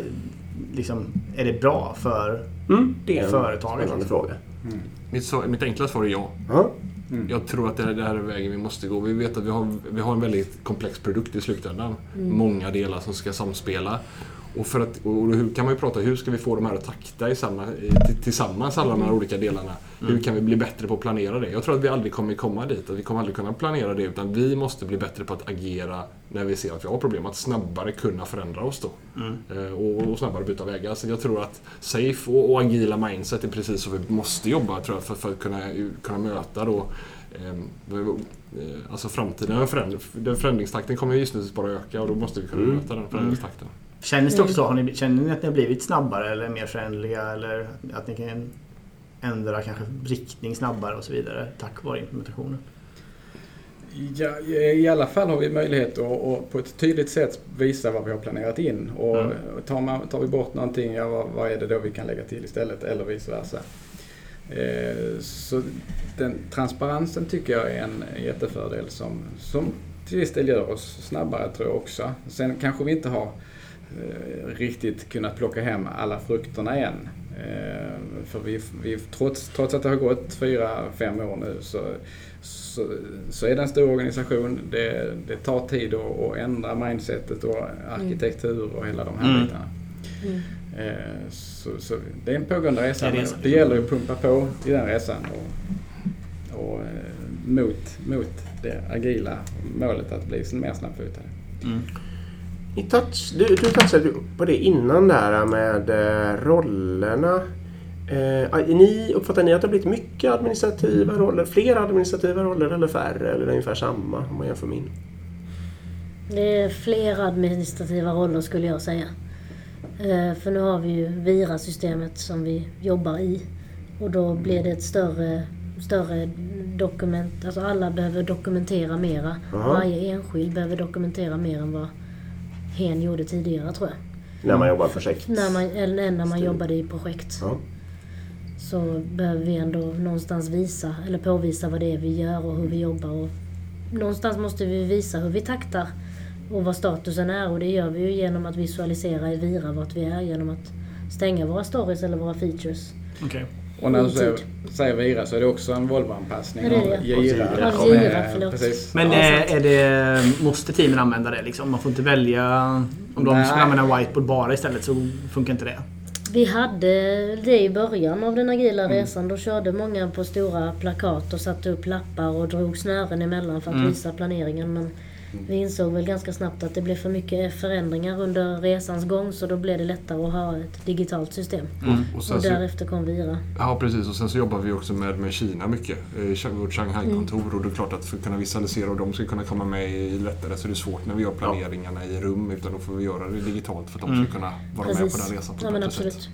liksom, är det bra för mm, det är en företaget? Spännande fråga. Mm. Mitt, mitt enkla svar är ja. Mm. Mm. Jag tror att det här, det här är vägen vi måste gå. Vi vet att vi har, vi har en väldigt komplex produkt i slutändan. Mm. Många delar som ska samspela. Och, för att, och hur kan man ju prata, hur ska vi få de här att takta i samma, tillsammans, alla de här mm. olika delarna? Mm. Hur kan vi bli bättre på att planera det? Jag tror att vi aldrig kommer komma dit, att vi kommer aldrig kunna planera det, utan vi måste bli bättre på att agera när vi ser att vi har problem, att snabbare kunna förändra oss då. Mm. Eh, och, och, snabbare byta vägar. Så jag tror att safe och, och, agila mindset är precis så vi måste jobba, tror jag, för, för att kunna, kunna möta då ehm, eh, Alltså framtiden, den förändringstakten kommer just nu bara öka och då måste vi kunna mm. möta den förändringstakten. Känns det också så? Har ni, känner ni att ni har blivit snabbare eller mer förändliga eller att ni kan ändra kanske riktning snabbare och så vidare tack vare implementationen? Ja, I alla fall har vi möjlighet att, att på ett tydligt sätt visa vad vi har planerat in. Och Mm. tar, man, tar vi bort någonting, ja, vad, vad är det då vi kan lägga till istället? Eller vice versa. Eh, så den transparensen tycker jag är en jättefördel som, som till viss del gör oss snabbare tror jag också. Sen kanske vi inte har riktigt kunnat plocka hem alla frukterna än. Eh, för vi, vi, trots, trots att det har gått fyra, fem år nu så, så, så är det en stor organisation. Det, det tar tid att, att ändra mindsetet och arkitektur och hela de här Mm. bitarna. Mm. Eh, Så, så det är en pågående resa. Det men resan. Det gäller att pumpa på i den resan och, och eh, mot, mot det agila målet att bli mer snabbfotade. Mm. Ni touch, du, du touchade på det innan där med eh, rollerna. Eh, ni, uppfattar ni att det har blivit mycket administrativa roller? Fler administrativa roller eller färre? Eller ungefär samma om man jämför min? Det är fler administrativa roller skulle jag säga. Eh, För nu har vi ju Vira-systemet som vi jobbar i. Och då blir det ett större, större dokument. Alltså alla behöver dokumentera mera. Aha. Varje enskild behöver dokumentera mer än vad hen gjorde tidigare tror jag. När man jobbar projekt? När man, eller när man jobbade i projekt. Ja. Så behöver vi ändå någonstans visa, eller påvisa vad det är vi gör och hur vi jobbar. Och någonstans måste vi visa hur vi taktar och vad statusen är. Och det gör vi ju genom att visualisera i Vira vart vi är. Genom att stänga våra stories eller våra features. Okej. Och när du säger, säger Vira så är det också en Volvo-anpassning av Gira. Gira. Förlåt. Men eh, är det, måste teamen använda det liksom? Man får inte välja... Om de Nej. skulle använda whiteboard bara istället så funkar inte det. Vi hade det i början av den agila resan. Då körde många på stora plakat och satte upp lappar och drog snören emellan för att Mm. visa planeringen. Men vi insåg väl ganska snabbt att det blev för mycket förändringar under resans gång så då blev det lättare att ha ett digitalt system. Och sen Och så, därefter kom Vira. ja, precis. Och sen så jobbar vi också med, med Kina mycket. Eh, vårt Shanghai-kontor. Och det är klart att för att kunna visualisera och de ska kunna komma med i lättare så är det svårt när vi gör planeringarna i rum. Utan då får vi göra det digitalt för att de Mm. ska kunna vara med på den resan på Ja ett men bättre absolut. sätt.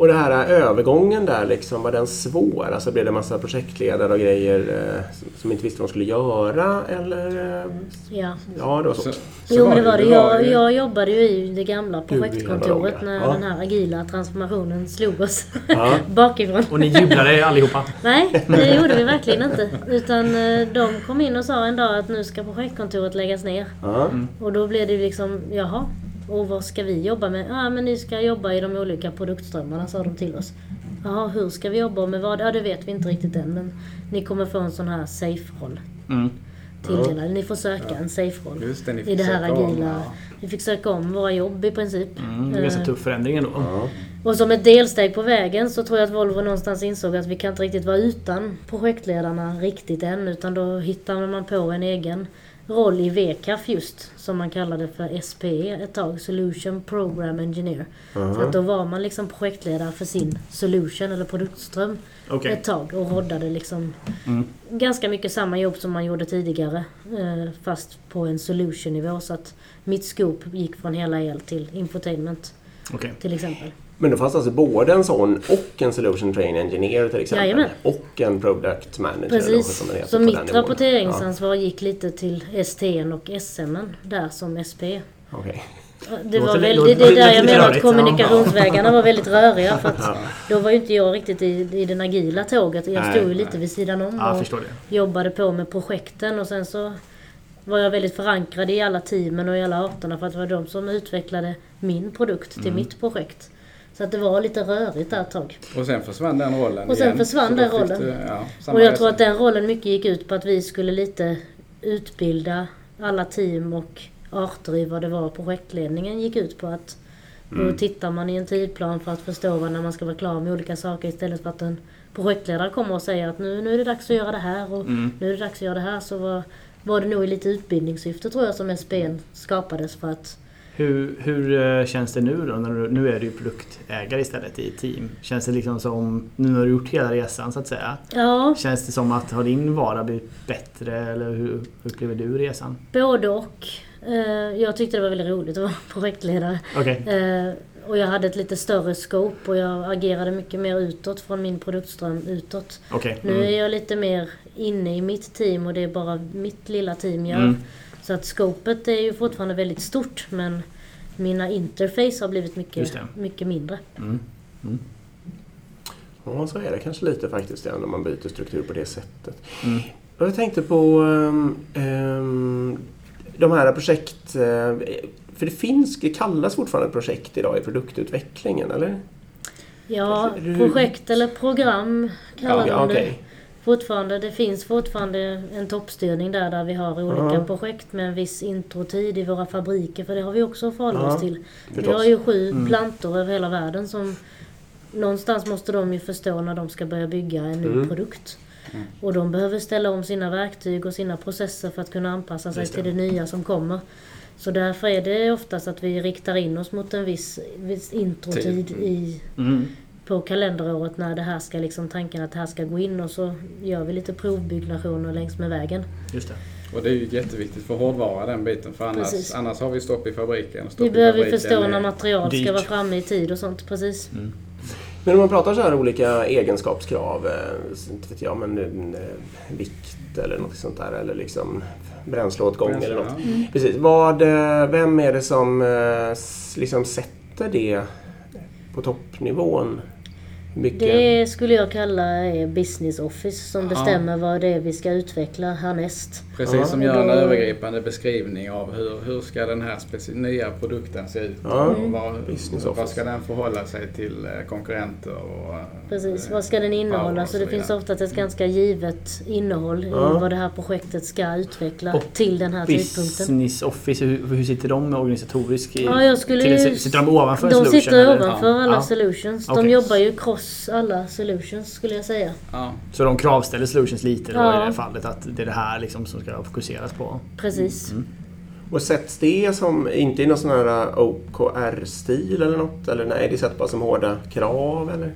Och det här äh, övergången där liksom, var den svår? Alltså blev det massa projektledare och grejer eh, som- inte visste vad de skulle göra? Eller? eh, Ja. Ja, det var så. Så, så Jo men det var det. Jag, ju- jag jobbade ju i det gamla projektkontoret när långa. den här agila transformationen slog oss Ja. bakifrån. Och ni jublade allihopa. Nej, det gjorde vi verkligen inte. Utan eh, de kom in och sa en dag att nu ska projektkontoret läggas ner. Ja. Och då blev det liksom, jaha. Och vad ska vi jobba med? Ja, men ni ska jobba i de olika produktströmmarna, sa de till oss. Jaha, hur ska vi jobba med vad? Ja, det vet vi inte riktigt än. Men ni kommer få en sån här safe-roll Mm. tilldelad. Ni får söka en safe-roll. I det här söka om, agila. ja. Vi fick söka om våra jobb i princip. Mm, det är en ganska Eh, tuff förändring ändå. Ja. och som ett delsteg på vägen så tror jag att Volvo någonstans insåg att vi kan inte riktigt vara utan projektledarna riktigt än. Utan då hittade man på en egen roll i VCAF just. Som man kallade för SPE ett tag. Solution Program Engineer. För att då var man liksom projektledare för sin solution eller produktström Okej. ett tag. Och roddade liksom Mm. ganska mycket samma jobb som man gjorde tidigare. eh, Fast på en solution-nivå. Så att mitt scope gick från hela el till infotainment Okej. till exempel. Men då fanns alltså både en sån och en Solution Train Engineer till exempel. Jajamän. Och en Product Manager. Precis. som det heter Så mitt rapporteringsansvar gick lite till ST och SM där som SP. Ja, okej. Det var li- väl, låter- det, det är där jag menar att kommunikationsvägarna var väldigt röriga. För att Ja. då var ju inte jag riktigt i, i den agila tåget. Jag stod ju lite vid sidan om Ja, och det. jobbade på med projekten. Och sen så var jag väldigt förankrad i alla teamen och i alla arterna för att det var de som utvecklade min produkt Mm. till mitt projekt. Så att det var lite rörigt där ett tag. Och sen försvann den rollen Och sen igen. försvann den rollen. Du, ja, Och jag resa. tror att den rollen mycket gick ut på att vi skulle lite utbilda alla team och arter i vad det var projektledningen gick ut på. att Då tittar man i en tidplan för att förstå vad när man ska vara klar med olika saker istället för att en projektledare kommer och säger att nu, nu är det dags att göra det här och Mm. nu är det dags att göra det här. Så var, var det nog i lite utbildningssyfte tror jag som SPN skapades för att Hur, hur eh, känns det nu då? När du, nu är du ju produktägare istället i team. Känns det liksom som, nu när du gjort hela resan så att säga. Ja, Känns det som att har din vardag blivit bättre eller hur, hur upplever du resan? både och. Eh, Jag tyckte det var väldigt roligt att vara projektledare. Okej. Eh, Och jag hade ett lite större scope och jag agerade mycket mer utåt från min produktström utåt. Nu Mm. är jag lite mer inne i mitt team och det är bara mitt lilla team gör. Mm. Så att scopet är ju fortfarande väldigt stort men mina interface har blivit mycket, mycket mindre. Mm. Ja, så är det kanske lite faktiskt ja, när man byter struktur på det sättet. Mm. Jag tänkte på ehm, de här projekt... eh, för det finns, det kallas fortfarande projekt idag i produktutvecklingen, eller? Ja, projekt eller program kallar ja, de det. Fortfarande, det finns fortfarande en toppstyrning där, där vi har olika Ja. projekt med en viss introtid i våra fabriker. För det har vi också att förhålla Ja, oss till. Vi förstås. har ju sju Mm. plantor över hela världen som Någonstans måste de ju förstå när de ska börja bygga en ny Mm. produkt. Och de behöver ställa om sina verktyg och sina processer för att kunna anpassa sig det. till det nya som kommer. Så därför är det oftast att vi riktar in oss mot en viss, viss introtid Tid. i, Mm. På kalenderåret när det här ska liksom tanken att det här ska gå in och så gör vi lite provbyggnationer längs med vägen. Just det. Och det är ju jätteviktigt för hårdvara den biten för annars, Precis. annars har vi stopp i fabriken. Stopp Vi i behöver ju fabriken förstå är- när material dyrt. ska vara framme i tid och sånt. Precis. Men om man pratar så här olika egenskapskrav, eh, inte vet jag, men eh, vikt eller något sånt där, eller liksom bränsleåtgång eller något. Ja. Precis. Vad, eh, vem är det som liksom sätter det på toppnivån? Mycket? Det skulle jag kalla är business office som Ja. bestämmer vad det är vi ska utveckla härnäst. Precis, Ja. som gör en då- övergripande beskrivning av hur, hur ska den här nya produkten se ut Ja. och vad, Business vad office. ska den förhålla sig till eh, konkurrenter och... eh, Precis, vad ska den innehålla? och Så det vidare. finns oftast ett ganska givet innehåll i vad det här projektet ska utveckla Och till den här tidpunkten. Business Office, hur, hur sitter de organisatoriskt? i- Ja, jag skulle till, ju- sitter de ovanför De Solution? sitter eller? ovanför Ja. alla Ja. solutions. De Okej. jobbar ju cross alla solutions skulle jag säga. Ja, Så de kravställer Solutions lite då Ja. i det här fallet? Att det är det här liksom som ska fokuseras på? Precis. Mm. Och sätts det som, inte i någon sån här eh, OKR-stil eller något? Eller nej, det sätts bara som hårda krav eller?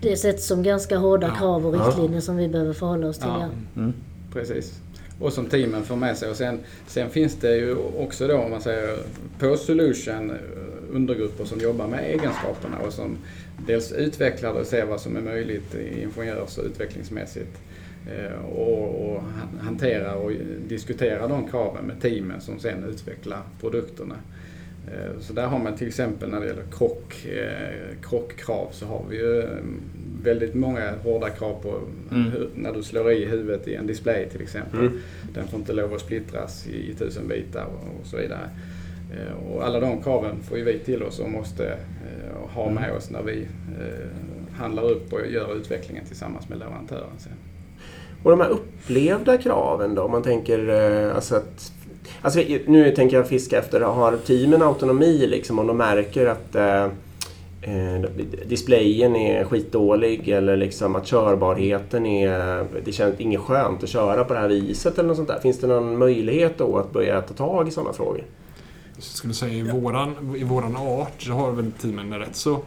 Det sätts som ganska hårda Ja. krav och Ja. riktlinjer som vi behöver förhålla oss till. ja, Ja. Mm. precis. Och som teamen får med sig. Och sen, sen finns det ju också då, om man säger, på Solution undergrupper som jobbar med egenskaperna och som dels utvecklar det och ser vad som är möjligt ingenjörs och utvecklingsmässigt. Eh, Och, och han- hanterar och diskuterar de kraven med teamen som sen utvecklar produkterna. Eh, Så där har man till exempel när det gäller krock, eh, krockkrav så har vi ju eh, väldigt många hårda krav på Mm. hur, när du slår i huvudet i en display till exempel. Mm. Den får inte lov att splittras i, i tusen bitar och, och så vidare. Eh, Och alla de kraven får ju vi till oss och måste eh, ha med oss när vi eh, handlar upp och gör utvecklingen tillsammans med leverantören sen. Och de här upplevda kraven då? Om man tänker alltså att... Alltså nu tänker jag fiska efter, har teamen autonomi liksom om de märker att eh, displayen är skitdålig eller liksom att körbarheten är... Det känns inget skönt att köra på det här viset eller något sånt där. Finns det någon möjlighet då att börja ta tag i sådana frågor? Jag skulle säga i våran, i våran art så har väl teamen rätt så...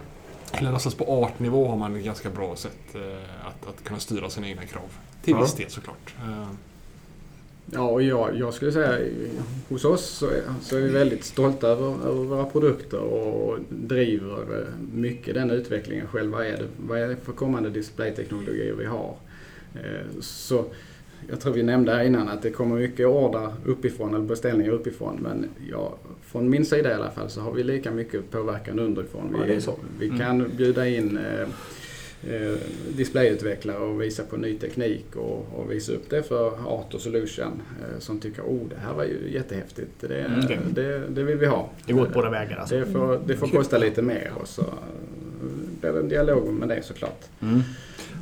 Eller någonstans på artnivå har man ett ganska bra sätt eh, att, att kunna styra sina egna krav. Till Ja. viss del såklart. Eh, Ja, och jag, jag skulle säga hos oss så är, så är vi väldigt stolta över, över våra produkter och driver eh, mycket den utvecklingen själva. Är det, vad är det för kommande displayteknologier vi har? Så jag tror vi nämnde här innan att det kommer mycket order uppifrån eller beställningar uppifrån men ja, från min sida i alla fall så har vi lika mycket påverkan underifrån. Ja, Vi, det är så. vi Mm. kan bjuda in eh, eh, displayutvecklare och visa på ny teknik och, och visa upp det för Art och Solution eh, som tycker oh det här var ju jättehäftigt. Det, Mm, det, det vill vi ha. Det går åt båda vägar alltså? Det får, det får kosta lite mer och så blir det en dialog med det såklart. Mm.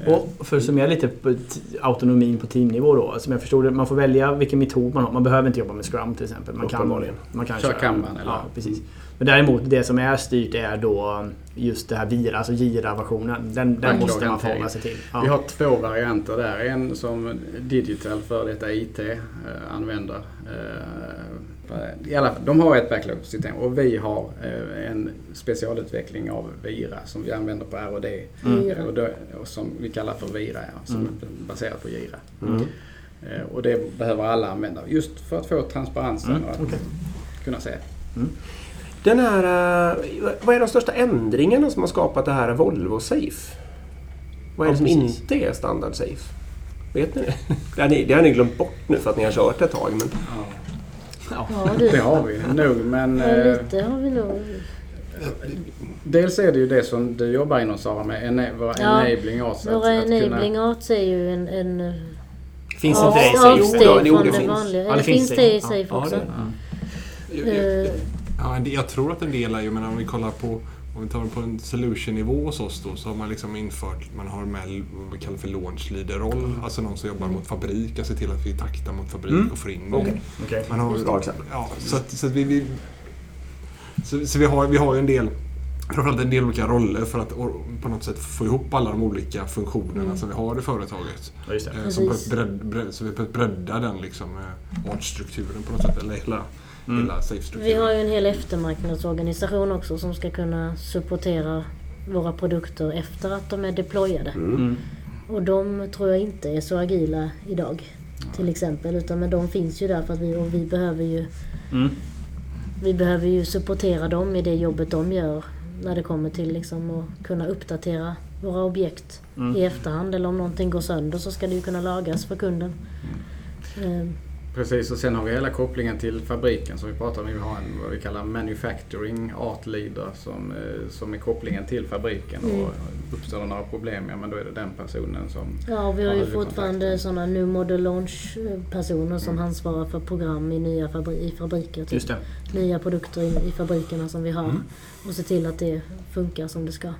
Och för att summera lite på autonomin på teamnivå då. Som jag förstod det, man får välja vilken metod man har. Man behöver inte jobba med Scrum till exempel. Man kan, man kan Kör köra Kanban eller? Ja, precis. Men däremot det som är styrt är då just det här Vira, alltså Gira-versionen. Den, den måste man förhålla sig till. Ja. Vi har två varianter där. En som Digital, för detta IT, eh, använder. Eh, i alla fall, de har ett backlog-system och vi har eh, en specialutveckling av Vira som vi använder på R&D Vira. och, då, och som vi kallar för Vira, ja, som Mm. är baserat på Gira. Mm. Eh, och det behöver alla använda just för att få transparensen Mm, och att okej. kunna se. Den här, eh, vad är de största ändringarna som har skapat det här Volvo Safe? Vad är det som precis. inte är standard Safe? Vet ni det? Det har ni, det har ni glömt bort nu för att ni har kört ett tag. Men Ja. Ja, du. Det har vi nog men Ja, eh, lite har vi nog. dels är det ju det som du jobbar inom Sara med, ena, våra Ja, enabling arts. Våra enabling arts är ju en... en Finns av- inte det i Safe? Jo, från det det finns. vanliga. Ja, Eller det finns finns det det. i Safe Ja, också? det- Eh, ja, en del- jag tror att en del är ju, men om vi kollar på om vi tar det på en solution-nivå hos oss då så har man liksom infört, man har med vad vi kallar för launch leader-roll. Alltså någon som jobbar mot fabrik, jag ser till att vi taktar mot fabrik Mm. och får in Okej. Okej. Man har, Bra exempel. Ja, så att, så att vi, vi, så, så vi, har, vi har ju en del Framförallt en del olika roller för att på något sätt få ihop alla de olika funktionerna Mm. som vi har i företaget. Ja, just det. Eh, bredd, bredd, så vi på ett breddar den liksom, eh, artstrukturen på något sätt. Eller hela, Mm. hela Vi har ju en hel eftermarknadsorganisation också som ska kunna supportera våra produkter efter att de är deployade. Mm. Och de tror jag inte är så agila idag. Till exempel. Utan men de finns ju där för att vi, och vi behöver ju Mm. Vi behöver ju supportera dem i det jobbet de gör när det kommer till liksom att kunna uppdatera våra objekt Mm. i efterhand. Eller om någonting går sönder så ska det ju kunna lagas för kunden. Eh, Precis, och sen har vi hela kopplingen till fabriken som vi pratar om. Vi har en vad vi kallar manufacturing art leader som, eh, som är kopplingen till fabriken. Mm. Och uppstår det några problem, ja men då är det den personen som... Ja, och vi har Ja, ju fortfarande sådana new model launch eh, personer som ansvarar för program i nya fabri- i fabriker. Typ. Just det. Nya produkter i, i fabrikerna som vi har. Och se till att det funkar som det ska.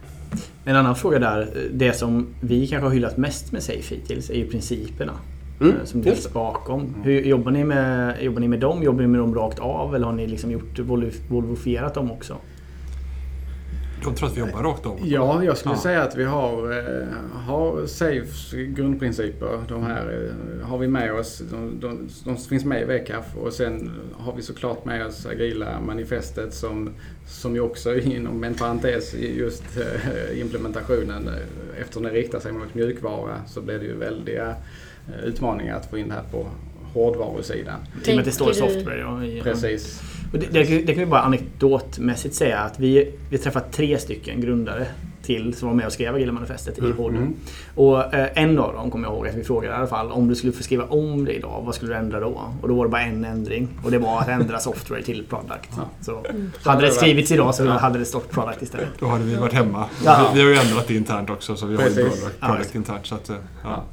En annan fråga där. Det som vi kanske har hyllat mest med Safe hittills är ju principerna. Mm, eh, Som drivs bakom. Hur jobbar ni, med, jobbar ni med dem? Jobbar ni med dem rakt av? Eller har ni liksom gjort volvo- volvofierat dem också? Jag tror att vi jobbar rakt av. Ja, jag skulle Ja. säga att vi har, eh, har Safes grundprinciper. De här eh, har vi med oss. De, de, de finns med i VCAF och sen har vi såklart med oss agila manifestet som, som ju också inom en parentes i just implementationen. Eftersom det riktar sig mot mjukvara så blir det ju väldiga utmaningar att få in det här på hårdvarusidan. I och med att det står software. Ja, Precis. Och det, det, det kan vi bara anekdotmässigt säga att vi, vi träffat tre stycken grundare till som var med och skrev Agila manifestet i podden. Mm. Och eh, en av dem kommer jag ihåg att vi frågade i alla fall om du skulle få skriva om det idag, vad skulle du ändra då? Och då var det bara en ändring och det var att ändra software till product. Ja. Så Mm. hade det skrivits idag så hade det stått product istället. Då hade vi varit hemma. Ja. Vi, vi har ju ändrat det internt också så vi har ju Precis. product, Ja, internt. Så att, eh, ja.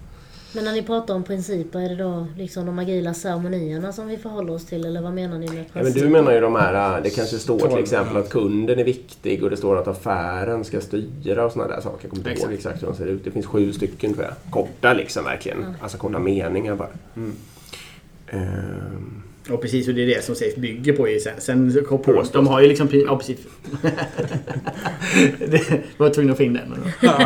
Men när ni pratar om principer, är det då liksom de agila ceremonierna som vi förhåller oss till? Eller vad menar ni med Ja, men principer? du menar ju de här, äh, det kanske står till exempel att kunden är viktig och det står att affären ska styra och sådana där saker. Jag kommer inte ihåg Exakt. hur de ser ut. Det finns sju stycken tror jag. Korta liksom verkligen. Ja. Alltså korta meningar bara. Mm. Ehm, Och precis, och det är det som Safe bygger på. Sen, sen kopplar de, har ju liksom... Ja, precis. det var tvungen att få in den. Eh, ja,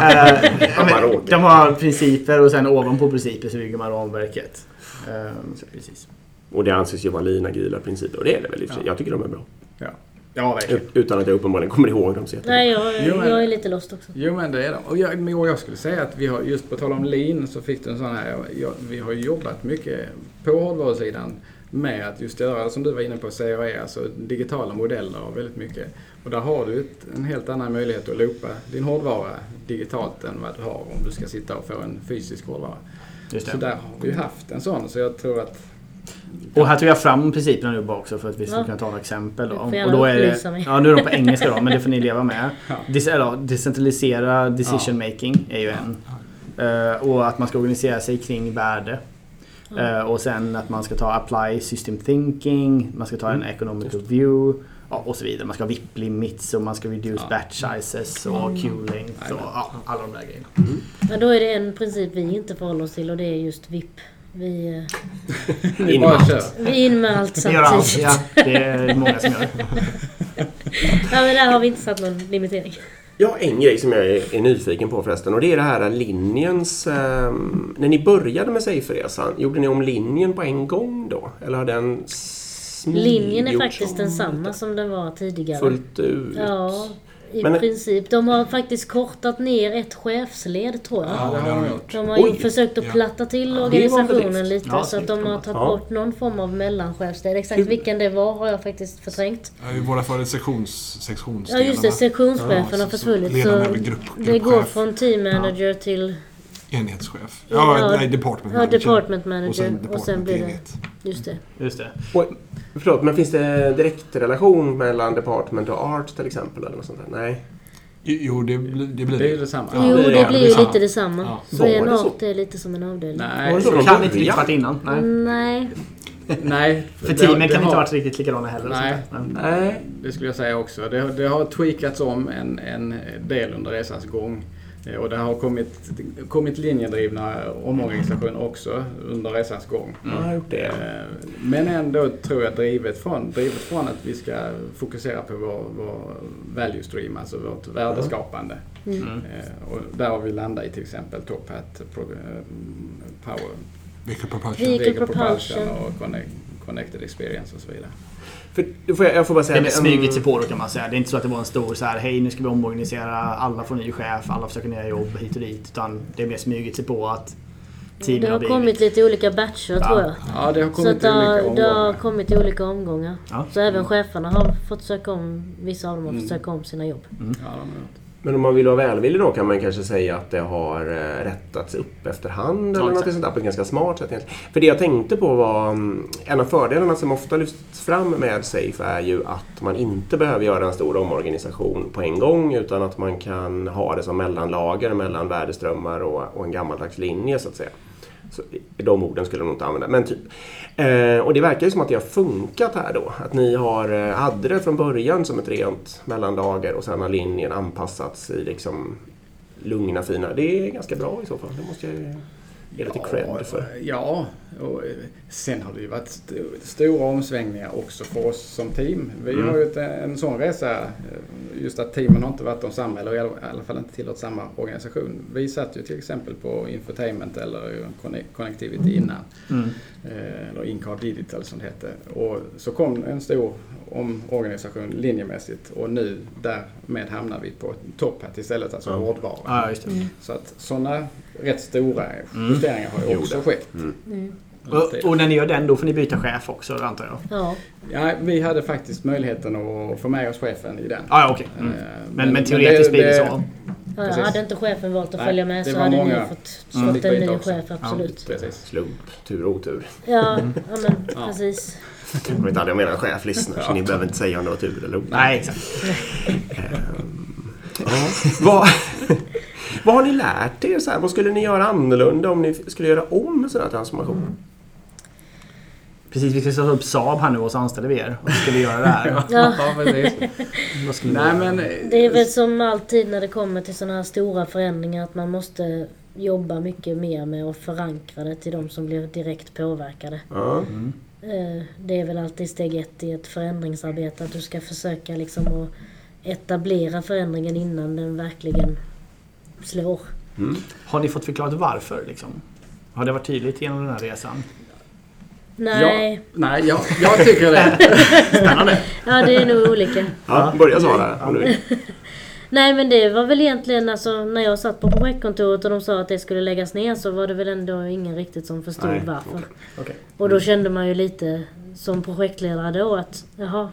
man men, de har principer och sen ovanpå principer så bygger man ramverket. Eh, så precis. och det anses ju vara lean agila principer. Och det är det väl i. Ja. Jag tycker de är bra. Ja. Ja, verkligen. Utan att jag uppenbarligen kommer ihåg dem så. Nej, jag, Jo, men- jag är lite lost också. Jo men det är de. Och jag, men- jag skulle säga att vi har, just på tal om lean så fick du en sån här, jag, vi har ju jobbat mycket på hårdvarusidan med att just göra, som du var inne på, CAE, alltså digitala modeller och väldigt mycket. Och där har du ett, en helt annan möjlighet att loopa din hårdvara digitalt än vad du har om du ska sitta och få en fysisk hårdvara. Just Så där har vi ju haft en sån, så jag tror att Och här tog jag fram principerna nu bara också för att vi ska Ja. kunna ta några exempel. Då. Och då är det, ja, nu är de på engelska då, men det får ni leva med. Ja. Dis, eller, decentralisera decision making är ju en. Eh, och att man ska organisera sig kring värde. Ja. Eh, och sen att man ska ta apply system thinking, man ska ta en Mm. economical view ja, och så vidare. Man ska ha VIP limits och man ska reduce Ja. batch sizes och Mm. queue length och ja, alla de där grejerna. Men då är det en princip vi inte förhåller oss till och det är just VIP. Vi, vi In med allt. vi är in med allt, samtidigt. ja. Det är många som gör. Ja, men där har vi inte satt någon limitering. Ja, en grej som jag är, är nyfiken på förresten och det är det här linjens... ehm, när ni började med Seiferesan, gjorde ni om linjen på en gång då? Eller har den Linjen är faktiskt densamma som den var tidigare. fullt ut? Ja, i Men- princip. De har faktiskt kortat ner ett chefsled tror jag. Ja, det har de gjort. De har Oj. ju försökt att Ja. platta till en organisationen lite Ja, så att de har tagit Ja. bort någon form av mellanchefsled. Exakt Hur- vilken det var har jag faktiskt förträngt. Ja, våra det sektions, Ja sektionsdelarna. just det, sektionschefen Ja, har så- försvunnit. så Så över grupp- det går från team manager till Enhetschef. Ja, Ja, nej, department ja, manager. department Och manager. sen, Och sen, department blir det... Just det. Just det. Och, förlåt, men finns det direktrelation mellan Department och Art till exempel? Eller något sånt där? Nej. Jo, det, blir- det blir Det är ju detsamma. Ja, jo, det det blir det ju samma. lite detsamma. Ja. Så Var en det så? art är lite som en avdelning. Nej, det så Så kan inte riktigt varit innan. Nej. Nej. nej. För det- teamen det kan inte har- varit riktigt likadana heller. och Nej. Nej. Det skulle jag säga också. Det, har- det har tweakats om en, en del under resans gång. Eh, Och det har kommit, kommit linjedrivna omorganisationer också under resans gång. Eh, Men ändå tror jag drivet från, drivet från att vi ska fokusera på vår, vår value stream, alltså vårt värdeskapande. Mm. Eh, Och där har vi landat i till exempel Top Hat, Power, Vehicle propulsion. Vehicle Propulsion och Connect, Connected Experience och så vidare. För, då får jag, jag får bara säga... Det smugit sig på då kan man säga. Det är inte så att det var en stor så här, hej nu ska vi omorganisera, alla får ny chef, alla försöker nya jobb hit och dit. Utan det är mer smugit sig på att Det har kommit lite olika batcher Ja. tror jag. Ja, det har Så kommit att det i olika har, det har omgångar. kommit i olika omgångar. Ja. Så även cheferna har fått söka om, vissa av dem har Mm. fått söka om sina jobb. Ja, de har gjort. Men om man vill vara välvillig då kan man kanske säga att det har eh, rättats upp efterhand Ja, eller något sånt där på ett ganska smart sätt egentligen. För det jag tänkte på var mm, en av fördelarna som ofta lyfts fram med Safe är ju att man inte behöver göra en stor omorganisation på en gång utan att man kan ha det som mellanlager mellan värdeströmmar och, och en gammaldags linje så att säga. Så, de orden skulle jag nog inte använda, men typ. Eh, och det verkar ju som att det har funkat här då. Att ni har, eh, hade det från början som ett rent mellanlager och sen har linjen anpassats i liksom lugna fina. Det är ganska bra i så fall. Det måste jag ge lite cred för. Ja, och eh, sen har det ju varit st- stora omsvängningar också för oss som team. Vi Mm. har ju ett, en sån resa, eh, just att teamen har inte varit de samma, eller i alla fall inte tillhört samma organisation. Vi satt ju till exempel på infotainment eller conne- connectivity innan. Mm. Eh, eller Incar Digital som det hette. Och så kom en stor omorganisation linjemässigt och nu därmed hamnar vi på Top Hat istället, alltså Ja. hårdvara. Det. Så att sådana rätt stora Mm. justeringar har ju Jo, också skett. Mm. Mm. Och, och när ni gör den då får ni byta chef också antar jag? Ja. Ja, vi hade faktiskt möjligheten att få med oss chefen i den. Ah, ja, okej. Mm. Eh, Men, men teoretiskt blir det så? Ja, Precis. hade inte chefen valt att Nej, följa med så hade många ni fått fått fick en ny också. chef, absolut. Precis. Slump, tur och otur. Ja, ja men Ja. precis. Jag vet aldrig om era chef lyssnar så ni behöver inte säga om det var tur eller otur. Nej, exakt. Ja. vad, vad har ni lärt er? Så här? Vad skulle ni göra annorlunda om ni skulle göra om en sån här transformation? Precis, vi ska sätta upp Saab här nu och så anställer vi er. Och så ska vi göra det här. Ja. ja precis. Nej men... Det är väl som alltid när det kommer till sådana här stora förändringar att man måste jobba mycket mer med att förankra det till de som blir direkt påverkade. Ja. Eh, Det är väl alltid steg ett i ett förändringsarbete att du ska försöka liksom att etablera förändringen innan den verkligen slår. Mm. Har ni fått förklarat varför liksom? Har det varit tydligt genom den här resan? Nej, Ja, nej, jag, jag tycker det. Spännande! ja det är nog olika. Ja, börja Sara om du vill. Nej men det var väl egentligen alltså när jag satt på projektkontoret och de sa att det skulle läggas ner så var det väl ändå ingen riktigt som förstod Nej, varför. Okej. Och då kände man ju lite som projektledare då att jaha,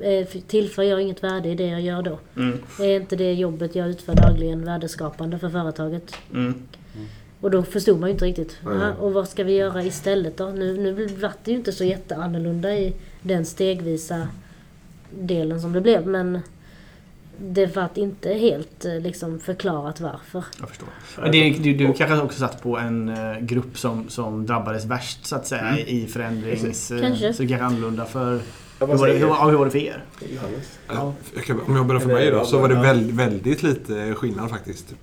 eh, tillför jag inget värde i det jag gör då? Mm. Är inte det jobbet jag utför dagligen värdeskapande för företaget? Mm. Och då förstod man ju inte riktigt. Jaha, och vad ska vi göra istället då? Nu, nu vart det ju inte så jätteannorlunda i den stegvisa delen som det blev men det vart inte helt eh, liksom förklarat varför. Jag förstår. Men det, du, du kanske också satt på en eh, grupp som, som drabbades värst så att säga i förändrings... eh, Kanske. Så det kanske annorlunda för... Hur var, det, hur, hur var det för er? Johannes? Ja, jag kan- Om jag börjar för mig då, så var det väldigt, väldigt lite skillnad faktiskt.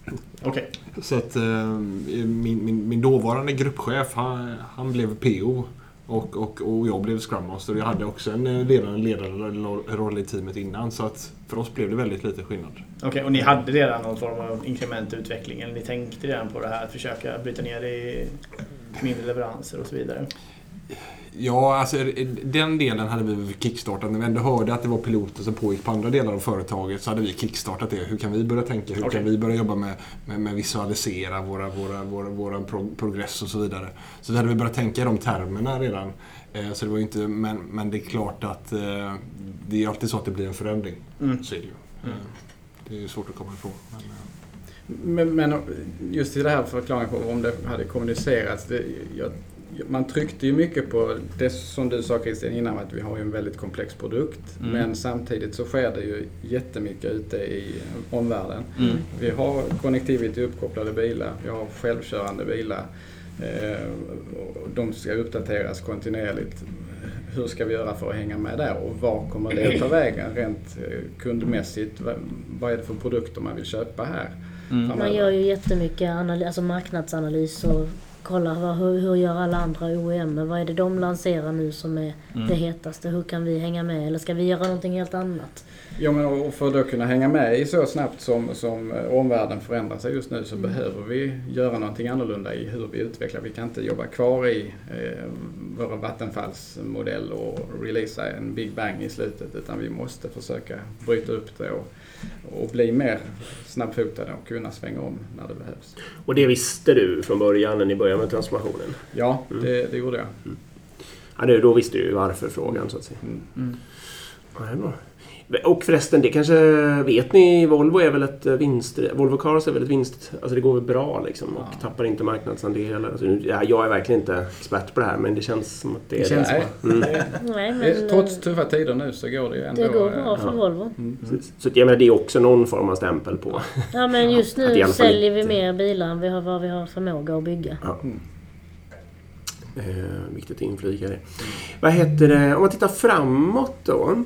Okej. Så att eh, min, min, min dåvarande gruppchef, han, han blev PO Och, och, och jag blev Scrum Master. Jag hade också en eh, ledande ledarroll i teamet innan. Så att för oss blev det väldigt lite skillnad. Okej, och ni hade redan någon form av inkrementutveckling? Eller ni tänkte redan på det här att försöka bryta ner det i mindre leveranser och så vidare? Ja, alltså den delen hade vi kickstartat. När vi ändå hörde att det var piloter som pågick på andra delar av företaget så hade vi kickstartat det. Hur kan vi börja tänka? Hur Okej. kan vi börja jobba med, med, med visualisera våra, våra, våra, våra pro, progress och så vidare. Så vi hade vi börjat tänka i de termerna redan. Eh, så det var inte, men, men det är klart att eh, det är alltid så att det blir en förändring. Mm. Så är det ju. Mm. Eh, Det är ju svårt att komma ifrån. Men, eh, Men, men just i det här förklaringen på om det hade kommunicerats. Det, jag, man tryckte ju mycket på det som du sa Christian innan att vi har ju en väldigt komplex produkt. Mm. Men samtidigt så sker det ju jättemycket ute i omvärlden. Mm. Vi har connectivity uppkopplade bilar, vi har självkörande bilar. Eh, och de ska uppdateras kontinuerligt. Hur ska vi göra för att hänga med där och var kommer det att ta vägen rent eh, kundmässigt? Vad, är det för produkter man vill köpa här? Mm. Man gör ju jättemycket analys, alltså marknadsanalys och kollar vad, hur, hur gör alla andra OEM? Vad är det de lanserar nu som är Mm. det hetaste? Hur kan vi hänga med? Eller ska vi göra någonting helt annat? Ja, men och för att då kunna hänga med i så snabbt som, som eh, omvärlden förändrar sig just nu så behöver vi göra någonting annorlunda i hur vi utvecklar. Vi kan inte jobba kvar i eh, våra vattenfallsmodell och releasa en Big Bang i slutet utan vi måste försöka bryta upp det och, och bli mer snabbfotade och kunna svänga om när det behövs. Och det visste du från början när ni började med transformationen? Ja, det, det gjorde jag. Ja, det, då visste du ju varför frågan så att säga. Mm. Mm. Ja, det är bra. Och förresten, det kanske vet ni, Volvo är väl ett vinst... Volvo Cars är väl ett vinst... Alltså det går väl bra liksom och Ja. tappar inte marknadsandelar. Alltså, ja, jag är verkligen inte expert på det här men det känns som att det är Det känns det. Mm. Nej, men trots eh, tuffa tider nu så går det ju ändå. det går eh, bra för ja. Volvo. Mm. Precis. Så jag menar, det är också någon form av stämpel på. Ja men just nu säljer vi mer bilar än vi har, vad vi har förmåga att bygga. Ja. Mm. Eh, viktigt att inflika det. Vad heter det, om man tittar framåt då.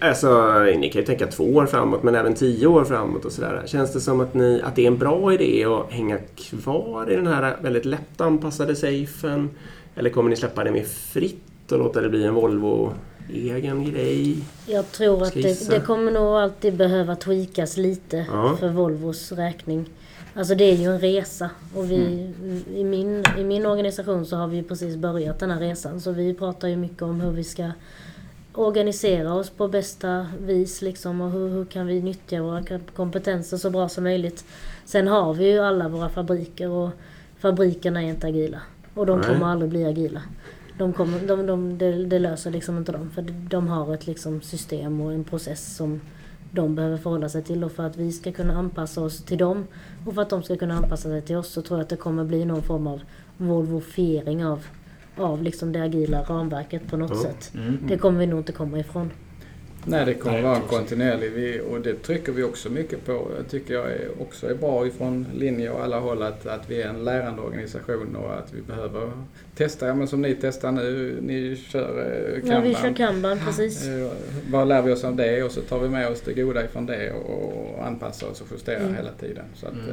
Alltså, ni kan ju tänka två år framåt men även tio år framåt och sådär. Känns det som att, ni, att det är en bra idé att hänga kvar i den här väldigt lätt anpassade safen? Eller kommer ni släppa det mer fritt och låta det bli en Volvo egen grej? Jag tror att det, det kommer nog alltid behöva tweakas lite Ja. för Volvos räkning. Alltså det är ju en resa och vi, Mm. i, min, i min organisation så har vi precis börjat den här resan. Så vi pratar ju mycket om hur vi ska organisera oss på bästa vis liksom och hur, hur kan vi nyttja våra kompetenser så bra som möjligt. Sen har vi ju alla våra fabriker och fabrikerna är inte agila. Och de Nej. kommer aldrig bli agila. De kommer, de, de, det, löser liksom inte dem. För de har ett liksom system och en process som de behöver förhålla sig till. Och för att vi ska kunna anpassa oss till dem och för att de ska kunna anpassa sig till oss så tror jag att det kommer bli någon form av volvofiering av, av liksom det agila ramverket på något Ja. sätt. Mm. Det kommer vi nog inte komma ifrån. Nej, det kommer Nej, vara en kontinuerlig vi, och det trycker vi också mycket på. Jag tycker jag är också är bra ifrån linje och alla håll att, att vi är en lärande organisation och att vi behöver testa, ja, men som ni testar nu, ni kör eh, Ja, vi Kanban. kör kanban precis. Eh, Vad lär vi oss av det och så tar vi med oss det goda ifrån det och anpassar oss och justerar Mm. hela tiden. Så att, Mm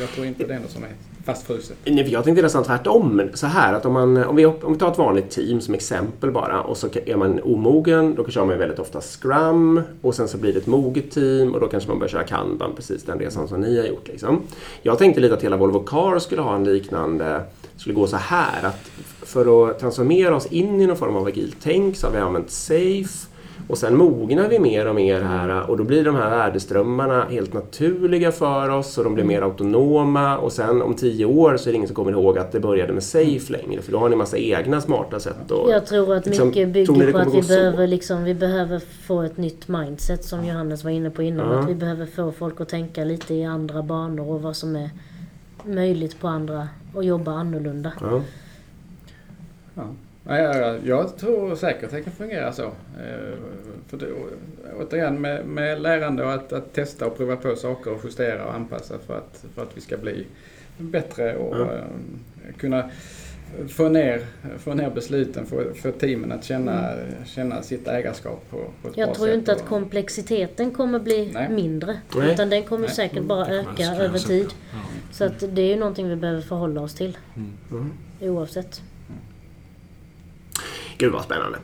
jag tror inte det är något som är fastfruset. Nej, jag tänkte nästan tvärtom. Så här att om, man, om, vi, om vi tar ett vanligt team som exempel bara och så är man omogen, då kör man ju väldigt ofta Scrum och sen så blir det ett moget team och då kanske man börjar köra Kanban, precis den resan som ni har gjort. Liksom. Jag tänkte lite att hela Volvo Car skulle ha en liknande, skulle gå så här att för att transformera oss in i någon form av agilt tänk så har vi använt SAFE och sen mognar vi mer och mer här och då blir de här värdeströmmarna helt naturliga för oss och de blir mer autonoma och sen om tio år så är det ingen som kommer ihåg att det började med Safe längre för då har ni massa egna smarta sätt att... Jag tror att liksom, mycket bygger på att vi behöver, liksom, vi behöver få ett nytt mindset som Johannes var inne på innan. Ja. Att vi behöver få folk att tänka lite i andra banor och vad som är möjligt på andra och jobba annorlunda. Ja. Ja. Nej, jag, jag tror säkert att det kan fungera så. Eh, För det, återigen med, med lärande och att, att testa och prova på saker och justera och anpassa för att, för att vi ska bli bättre och eh, kunna få ner, få ner besluten, få, få teamen att känna, känna sitt ägarskap på, på ett Jag bra tror sätt. inte att komplexiteten kommer bli Nej. mindre. Nej. Utan den kommer Nej. säkert bara Det kommer öka över tid. Ja. Så att det är ju någonting vi behöver förhålla oss till. Mm. Oavsett. Gud vad spännande.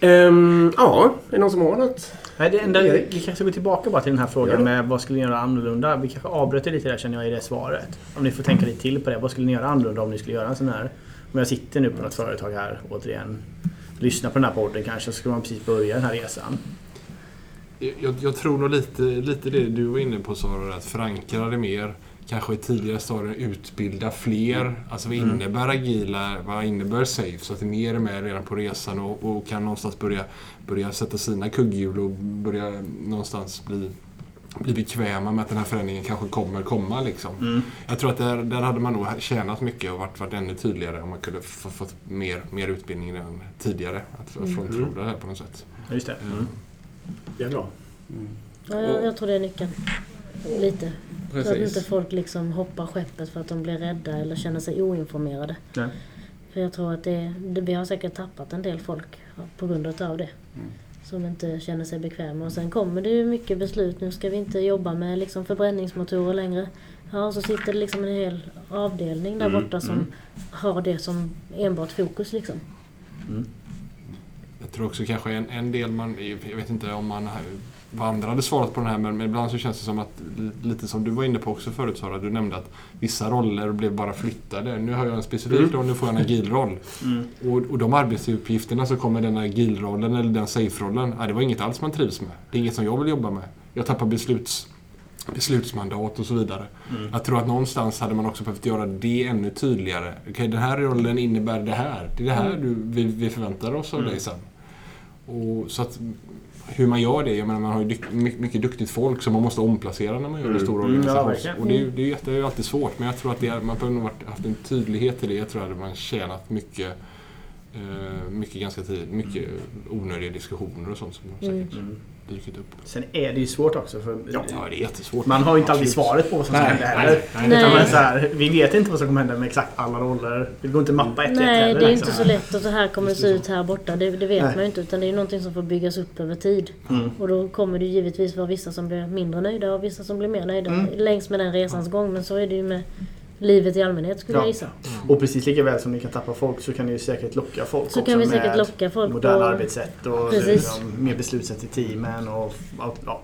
Ehm, ja, är det någon som har något? Nej, det enda, vi kanske går tillbaka bara till den här frågan Ja. med vad skulle ni göra annorlunda? Vi kanske avbröt det lite där känner jag i det svaret. Om ni får tänka lite till på det. Vad skulle ni göra annorlunda om ni skulle göra en sån här? Om jag sitter nu på något företag här återigen. Lyssnar på den här podden kanske så skulle man precis börja den här resan. Jag, jag tror nog lite, lite det du var inne på Sara, att förankra det mer. Kanske i tidigare stadier utbilda fler. Alltså vad Mm. innebär agila? Vad innebär safe? Så att mer är med redan på resan och, och kan någonstans börja, börja sätta sina kugghjul och börja någonstans bli, bli bekväma med att den här förändringen kanske kommer komma. Liksom. Mm. Jag tror att där, där hade man nog tjänat mycket och varit, varit ännu tydligare om man kunde få, fått mer, mer utbildning än tidigare. Att Mm. frontroda det här på något sätt. Just det. Mm. Det är bra. Ja, jag, jag tror det är nyckeln. Lite. Så att inte Precis. folk liksom hoppar skeppet för att de blir rädda eller känner sig oinformerade. Nej. För jag tror att det, det, vi har säkert tappat en del folk på grund av det. Mm. Som inte känner sig bekväma. Och sen kommer det ju mycket beslut. Nu ska vi inte jobba med liksom förbränningsmotorer längre. Ja, så sitter det liksom en hel avdelning där Mm, borta som mm. har det som enbart fokus liksom. Mm. Jag tror också kanske en, en del man, jag vet inte om man vad andra hade svarat på den här men, ibland så känns det som att, lite som du var inne på också förut Sara, du nämnde att vissa roller blev bara flyttade. Nu har jag en specifik Mm. roll, nu får jag en agilroll. Mm. Och, och de arbetsuppgifterna som kommer den agilrollen eller den safe-rollen, ja, det var inget alls man trivs med. Det är inget som jag vill jobba med. Jag tappar besluts, beslutsmandat och så vidare. Mm. Jag tror att någonstans hade man också behövt göra det ännu tydligare. Okej, den här rollen innebär det här. Det är det här du, vi, vi förväntar oss av Mm. dig sen. Och så att hur man gör det, jag menar man har ju mycket, duktigt folk som man måste omplacera när man gör en Mm. stor Mm, ja, organisation. och det, är ju- det, är jätte- det är ju alltid svårt, men jag tror att det är, man behöver nog haft en tydlighet i det. Jag tror att man tjänat mycket, eh, mycket ganska tidigt, mycket onödiga diskussioner och sånt som Mm. säkert Mm. Dykt upp. Sen är det ju svårt också för Ja, det är jättesvårt. man har ju inte alltid svaret på vad som ska Nej, hända nej, heller. nej. Nej. Utan så här, vi vet inte vad som kommer hända med exakt alla roller. Det går inte att mappa ett till ett Nej, heller, det är liksom. inte så lätt och så här kommer det se ut här borta. Det, det vet Nej. man ju inte utan det är ju någonting som får byggas upp över tid. Mm. Och då kommer det givetvis vara vissa som blir mindre nöjda och vissa som blir mer nöjda Mm. längs med den resans gång. Men så är det ju med livet i allmänhet skulle Ja. jag gissa. Och precis lika väl som ni kan tappa folk så kan ni ju säkert locka folk Så också kan vi med säkert locka folk moderna på- arbetssätt och Precis. liksom, mer beslutssätt i teamen och allt. Ja.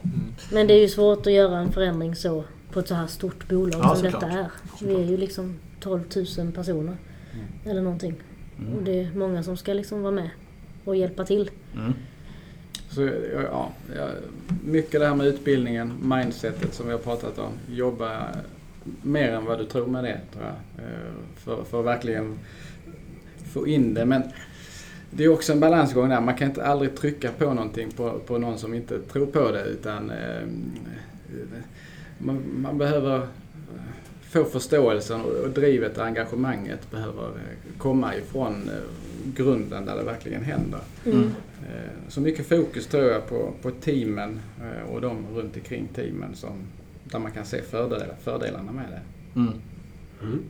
Men det är ju svårt att göra en förändring så på ett så här stort bolag Ja, som detta är. Vi är ju liksom 12 000 personer. Eller någonting. Och det är många som ska liksom vara med och hjälpa till. Mm. Så, ja, mycket det här med utbildningen, mindsetet som vi har pratat om. Jobba mer än vad du tror med det, tror jag. Eh, För, för att verkligen få in det. Men det är också en balansgång där. Man kan inte aldrig trycka på någonting på, på någon som inte tror på det. Utan eh, man, man behöver få förståelsen och drivet och engagemanget behöver eh, komma ifrån grunden där det verkligen händer. Mm. Eh, Så mycket fokus tror jag på, på teamen och de runt omkring teamen som, där man kan se fördelar, fördelarna med det. Mm. Mm.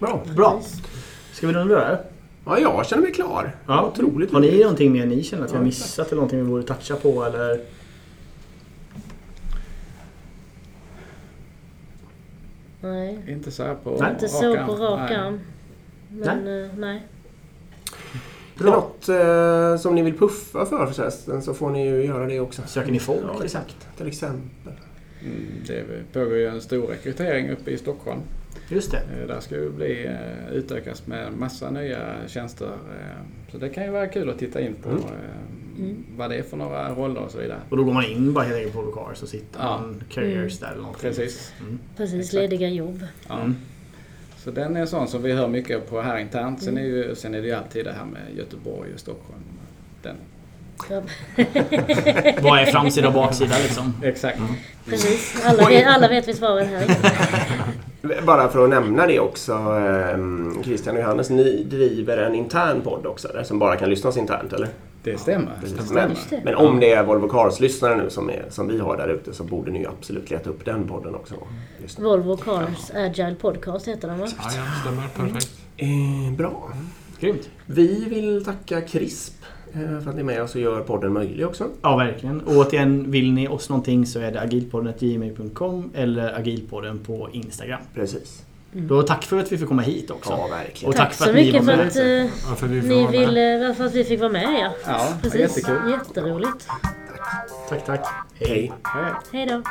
Bra. Bra. Ska vi runda där? Ja, jag känner mig klar. Ja. Otroligt Har ni roligt. någonting mer ni känner att vi har missat eller någonting vi borde toucha på eller? Nej. Inte så här på Nej. Inte så på rak Nej. arm. Men nej. nej. Är det något eh, som ni vill puffa för förresten så får ni ju göra det också. Söker ni folk? Ja, exakt. Till exempel. Mm, Det pågår ju en stor rekrytering uppe i Stockholm. Just det. Eh, Där ska ju bli eh, utökas med massa nya tjänster. eh, Så det kan ju vara kul att titta in på Mm. Mm. vad det är för några roller och så vidare. Och då går man in bara helt enkelt på lokal så sitter Ja. man careers där eller någonting. Precis. Mm. Precis, Exakt. lediga jobb. Ja. Mm. Så den är en sån som vi hör mycket på här internt. Sen är, ju, sen är det ju alltid det här med Göteborg och Stockholm. Den. Ja, Vad är framsida och baksida liksom? Exakt. precis. Alla vet, alla vet vi svaret här. Bara för att nämna det också. Eh, Christian och Johannes, ni driver en intern podd också där som bara kan lyssnas internt eller? Det stämmer. Precis. Det Men, stämmer. Det. men om det är Volvo Cars-lyssnare nu som, är, som vi har där ute så borde ni ju absolut leta upp den podden också. lyssna. Volvo Cars Agile Podcast heter den va? Ja, ja, stämmer. Perfekt. Eh, bra. Grymt. Vi vill tacka CRISP för att ni är med oss och gör podden möjlig också. Ja, verkligen. Och återigen, vill ni oss någonting så är det agilpodden.gmail.com eller agilpodden på Instagram. Precis. Då tack för att vi fick komma hit också. Ja, verkligen. Och Tack, tack för så att ni mycket var för med. att eh, Ja, för vi ni ville, för att vi fick vara med ja. Ja, Precis. jättekul. Jätteroligt. Tack, tack. Hej. Hej. Hej då.